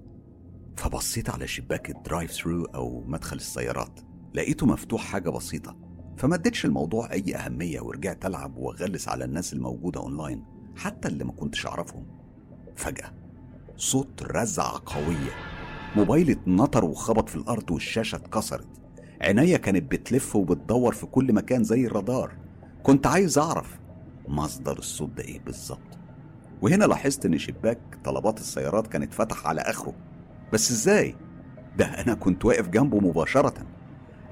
فبصيت على شباك ال drive-thru أو مدخل السيارات. لقيته مفتوح حاجة بسيطة. فما اديتش الموضوع أي أهمية ورجعت ألعب وأغلس على الناس الموجودة أونلاين حتى اللي ما كنتش أعرفهم. فجأة صوت رزعة قوية موبايلي اتنطر وخبط في الأرض والشاشة اتكسرت. عينيا كانت بتلف وبتدور في كل مكان زي الرادار. كنت عايز أعرف مصدر الصوت ده إيه بالظبط. وهنا لاحظت إن شباك طلبات السيارات كان اتفتح على آخره. بس إزاي؟ ده أنا كنت واقف جنبه مباشرةً.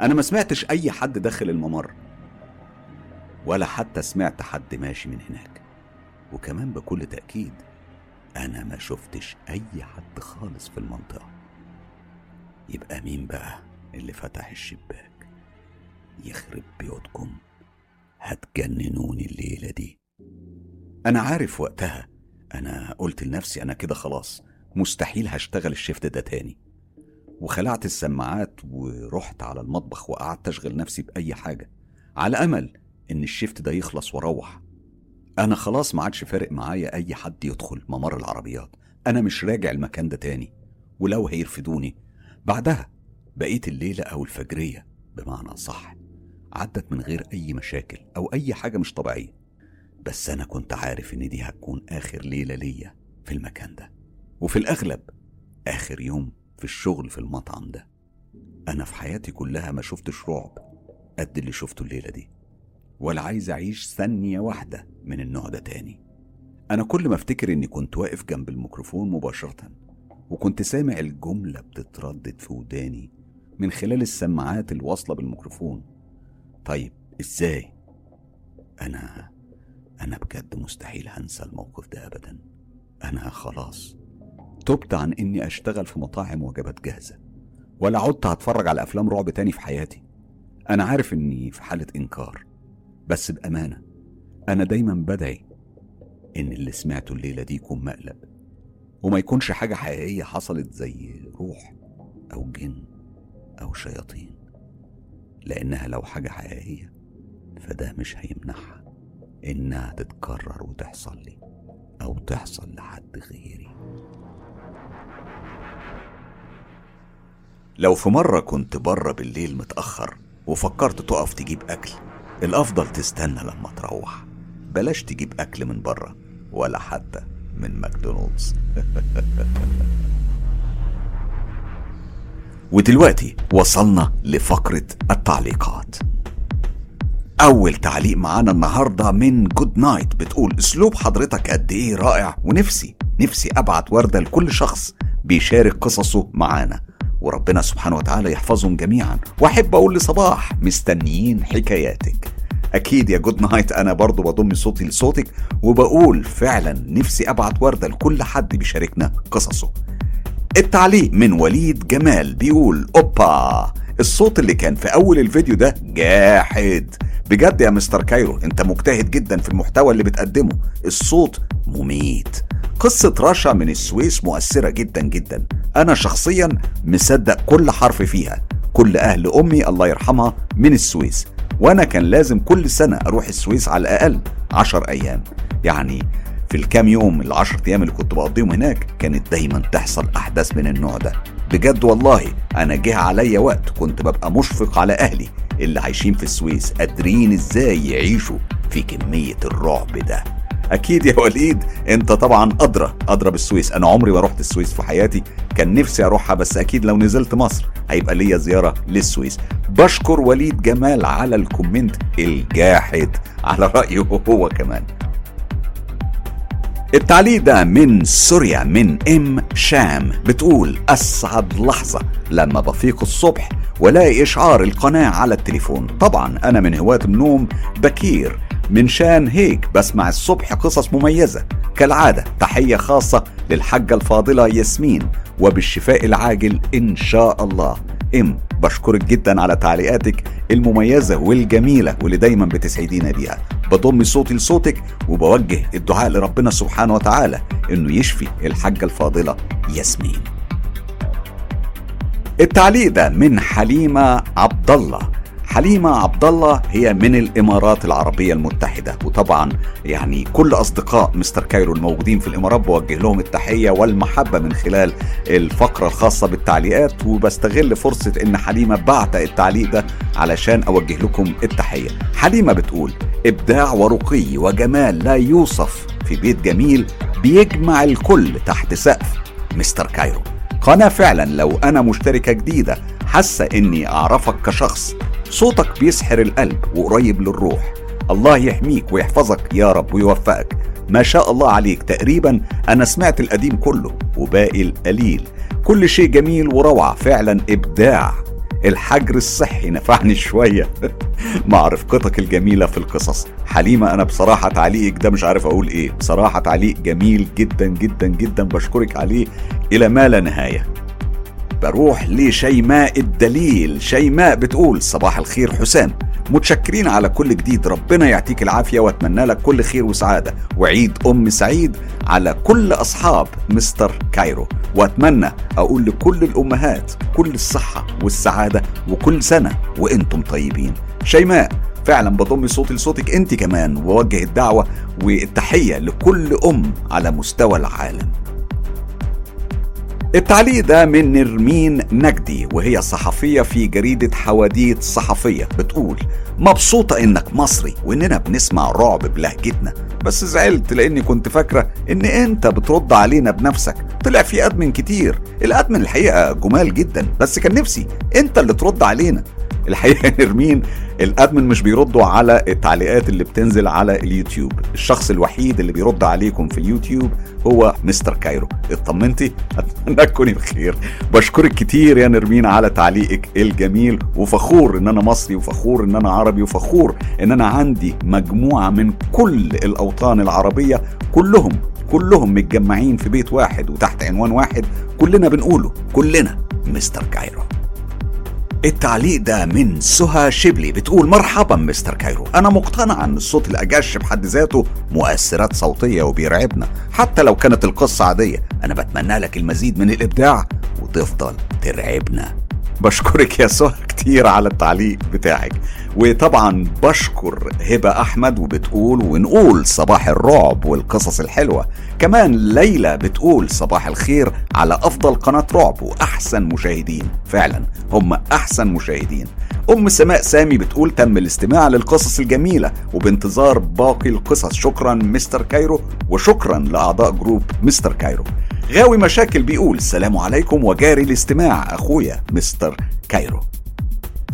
أنا ما سمعتش أي حد داخل الممر. ولا حتى سمعت حد ماشي من هناك. وكمان بكل تأكيد أنا ما شفتش أي حد خالص في المنطقة. يبقى مين بقى اللي فتح الشباك؟ يخرب بيوتكم. هتجننوني الليلة دي. أنا عارف وقتها. أنا قلت لنفسي أنا كده خلاص مستحيل هشتغل الشفت ده تاني. وخلعت السماعات ورحت على المطبخ وقعدت أشغل نفسي بأي حاجة. على أمل إن الشفت ده يخلص وأروح. أنا خلاص ما عادش فارق معايا أي حد يدخل ممر العربيات. أنا مش راجع المكان ده تاني. ولو هيرفدوني. بعدها بقيت الليلة أو الفجرية. بمعنى صح. عدت من غير أي مشاكل أو أي حاجة مش طبيعية. بس أنا كنت عارف إن دي هتكون آخر ليلة ليا في المكان ده. وفي الأغلب آخر يوم في الشغل في المطعم ده. أنا في حياتي كلها ما شفتش رعب قد اللي شفته الليلة دي. ولا عايز أعيش ثانية واحدة من النوع ده تاني. أنا كل ما أفتكر إني كنت واقف جنب الميكروفون مباشرة وكنت سامع الجملة بتتردد في وداني من خلال السماعات الواصلة بالميكروفون طيب إزاي؟ أنا أنا بجد مستحيل هنسى الموقف ده أبدا. أنا خلاص تبت عن إني أشتغل في مطاعم وجبات جاهزة ولا عدت هتفرج على أفلام رعب تاني في حياتي. أنا عارف إني في حالة إنكار بس بأمانة أنا دايما بدعي إن اللي سمعته الليلة دي يكون مقلب وما يكونش حاجة حقيقية حصلت زي روح أو جن أو شياطين. لأنها لو حاجة حقيقية فده مش هيمنعها إنها تتكرر وتحصل لي أو تحصل لحد غيري. لو في مرة كنت بره بالليل متأخر وفكرت تقف تجيب أكل الأفضل تستنى لما تروح. بلاش تجيب أكل من بره ولا حتى من ماكدونالدز. ودلوقتي وصلنا لفقرة التعليقات. أول تعليق معانا النهاردة من جود نايت بتقول أسلوب حضرتك قد إيه رائع ونفسي نفسي أبعت وردة لكل شخص بيشارك قصصه معانا. وربنا سبحانه وتعالى يحفظهم جميعا. وأحب أقول لصباح مستنيين حكاياتك. أكيد يا جود نايت أنا برضو بضم صوتي لصوتك وبقول فعلا نفسي أبعت وردة لكل حد بيشاركنا قصصه. التعليق من وليد جمال بيقول أوبا الصوت اللي كان في أول الفيديو ده جاحد. بجد يا مستر كايرو أنت مجتهد جدا في المحتوى اللي بتقدمه. الصوت مميت. قصة رشا من السويس مؤثرة جدا جدا. أنا شخصيا مصدق كل حرف فيها. كل أهل أمي الله يرحمها من السويس. وأنا كان لازم كل سنة أروح السويس على الأقل عشر أيام. يعني في الكام يوم العشر أيام اللي كنت بقضيهم هناك كانت دايما تحصل أحداث من النوع ده. بجد والله أنا جه عليا وقت كنت ببقى مشفق على أهلي اللي عايشين في السويس قادرين إزاي يعيشوا في كمية الرعب ده. أكيد يا وليد أنت طبعا أدرى أدرى بالسويس. أنا عمري ما رحت السويس في حياتي كان نفسي أروحها بس أكيد لو نزلت مصر هيبقى ليا زيارة للسويس. بشكر وليد جمال على الكومنت الجاحد على رأيه هو كمان. التعليق ده من سوريا من إم شام بتقول اسعد لحظة لما بفيق الصبح والاقي إشعار القناة على التليفون. طبعا أنا من هواة النوم بكير. من شان هيك بسمع الصبح قصص مميزة. كالعادة تحية خاصة للحجة الفاضلة ياسمين وبالشفاء العاجل إن شاء الله. إم. بشكرك جدا على تعليقاتك المميزة والجميلة واللي دايما بتسعدينا بيها. بضم صوتي لصوتك وبوجه الدعاء لربنا سبحانه وتعالى إنه يشفي الحاجة الفاضلة ياسمين. التعليق ده من حليمة عبد الله. حليمة عبد الله هي من الإمارات العربية المتحدة. وطبعا يعني كل أصدقاء مستر كايرو الموجودين في الإمارات بوجه لهم التحية والمحبة من خلال الفقرة الخاصة بالتعليقات. وبستغل فرصة إن حليمة بعت التعليق ده علشان أوجه لكم التحية. حليمة بتقول إبداع ورقي وجمال لا يوصف في بيت جميل بيجمع الكل تحت سقف. مستر كايرو قناة فعلا لو أنا مشتركة جديدة حاسة إني أعرفك كشخص. صوتك بيسحر القلب وقريب للروح. الله يحميك ويحفظك يا رب ويوفقك. ما شاء الله عليك. تقريبا أنا سمعت القديم كله وباقي القليل. كل شيء جميل وروعة فعلا إبداع. الحجر الصحي نفعني شوية. مع رفقتك الجميلة في القصص. حليمة أنا بصراحة تعليقك ده مش عارف أقول إيه. بصراحة تعليق جميل جدا جدا جدا. بشكرك عليه. إلى ما لا نهاية. بروح لشيماء الدليل. شيماء بتقول صباح الخير حسام. متشكرين على كل جديد. ربنا يعطيك العافية وأتمنى لك كل خير وسعادة. وعيد أم سعيد على كل أصحاب مستر كايرو. وأتمنى أقول لكل الأمهات كل الصحة والسعادة وكل سنة وأنتم طيبين. شيماء فعلا بضم صوتي لصوتك أنت كمان. ووجه الدعوة والتحية لكل أم على مستوى العالم. التعليق ده من نرمين نجدي وهي صحفية في جريدة حواديت صحفية بتقول مبسوطة إنك مصري وإننا بنسمع رعب بلهجتنا. بس زعلت لإني كنت فاكرة إن أنت بترد علينا بنفسك. طلع في admin كتير. ال admin الحقيقة جمال جدا. بس كان نفسي أنت اللي ترد علينا. الحقيقة نرمين ال admin مش بيردوا على التعليقات اللي بتنزل على اليوتيوب. الشخص الوحيد اللي بيرد عليكم في اليوتيوب هو Mr. كايرو. اطمنتي؟ أتمنى تكوني بخير. بشكرك كتير يا نرمين على تعليقك الجميل وفخور إن أنا مصري وفخور إن أنا عربي وفخور إن أنا عندي مجموعة من كل الأوطان العربية كلهم كلهم متجمعين في بيت واحد وتحت عنوان واحد. كلنا بنقوله كلنا Mr. كايرو. التعليق ده من سهى شبلي بتقول مرحبا Mr. كايرو. أنا مقتنع أن الصوت الاجش بحد ذاته مؤثرات صوتية وبيرعبنا حتى لو كانت القصة عادية. أنا بتمنى لك المزيد من الإبداع وتفضل ترعبنا. بشكرك يا سهى كتير على التعليق بتاعك. وطبعا بشكر هبة أحمد وبتقول ونقول صباح الرعب والقصص الحلوة. كمان ليلى بتقول صباح الخير على أفضل قناة رعب وأحسن مشاهدين. فعلا هم أحسن مشاهدين. أم سماء سامي بتقول تم الاستماع للقصص الجميلة وبانتظار باقي القصص. شكرا Mr. كايرو وشكرا لأعضاء group Mr. كايرو. غاوي مشاكل بيقول السلام عليكم وجاري الاستماع أخويا Mr. كايرو.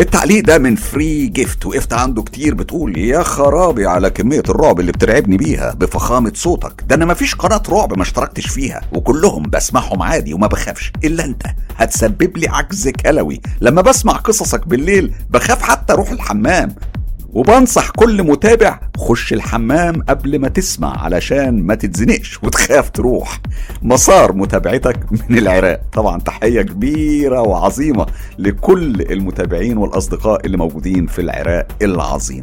التعليق ده من فري جيفت وقفت عنده كتير بتقول يا خرابي على كمية الرعب اللي بترعبني بيها بفخامة صوتك. ده أنا مفيش قناة رعب ما اشتركتش فيها وكلهم بسمعهم عادي وما بخافش. إلا أنت هتسبب لي عجز كلوي. لما بسمع قصصك بالليل بخاف حتى أروح الحمام. وبنصح كل متابع خش الحمام قبل ما تسمع علشان ما تتزنقش وتخاف تروح. مسار متابعتك من العراق. طبعا تحية كبيرة وعظيمة لكل المتابعين والأصدقاء اللي موجودين في العراق العظيم.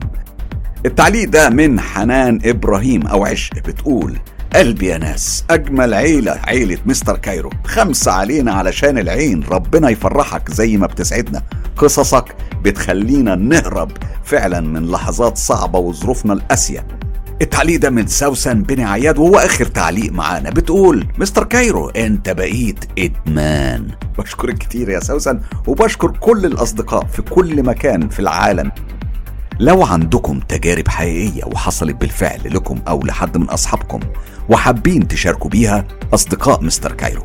التعليق ده من حنان إبراهيم أو عشق بتقول قلبي يا ناس. أجمل عيلة عيلة مستر كايرو. خمسة علينا علشان العين. ربنا يفرحك زي ما بتسعدنا. قصصك بتخلينا نهرب فعلا من لحظات صعبة وظروفنا القاسية. التعليق ده من سوسن بن عياد وهو آخر تعليق معانا. بتقول Mr. كايرو أنت بقيت إدمان. بشكرك كتير يا سوسن وبشكر كل الأصدقاء في كل مكان في العالم. لو عندكم تجارب حقيقية وحصلت بالفعل لكم أو لحد من أصحابكم وحابين تشاركوا بيها أصدقاء Mr. كايرو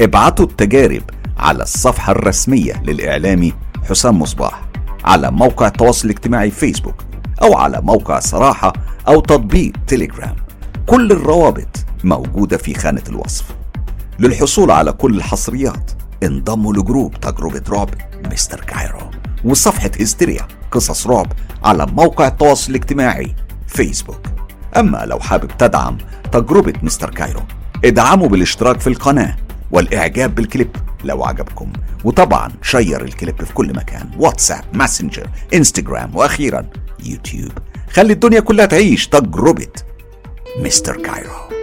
ابعتوا التجارب على الصفحة الرسمية للإعلامي حسام مصباح على موقع التواصل الاجتماعي فيسبوك أو على موقع صراحة أو تطبيق تليجرام كل الروابط موجودة في خانة الوصف. للحصول على كل الحصريات انضموا ل group تجربة رعب مستر كايرو وصفحة هستيريا. قصص رعب على موقع التواصل الاجتماعي فيسبوك. أما لو حابب تدعم تجربة مستر كايرو ادعموا بالاشتراك في القناة والإعجاب بالكليب لو عجبكم. وطبعا share الكليب في كل مكان واتساب ماسنجر إنستجرام وأخيرا يوتيوب. خلي الدنيا كلها تعيش تجربة مستر كايرو.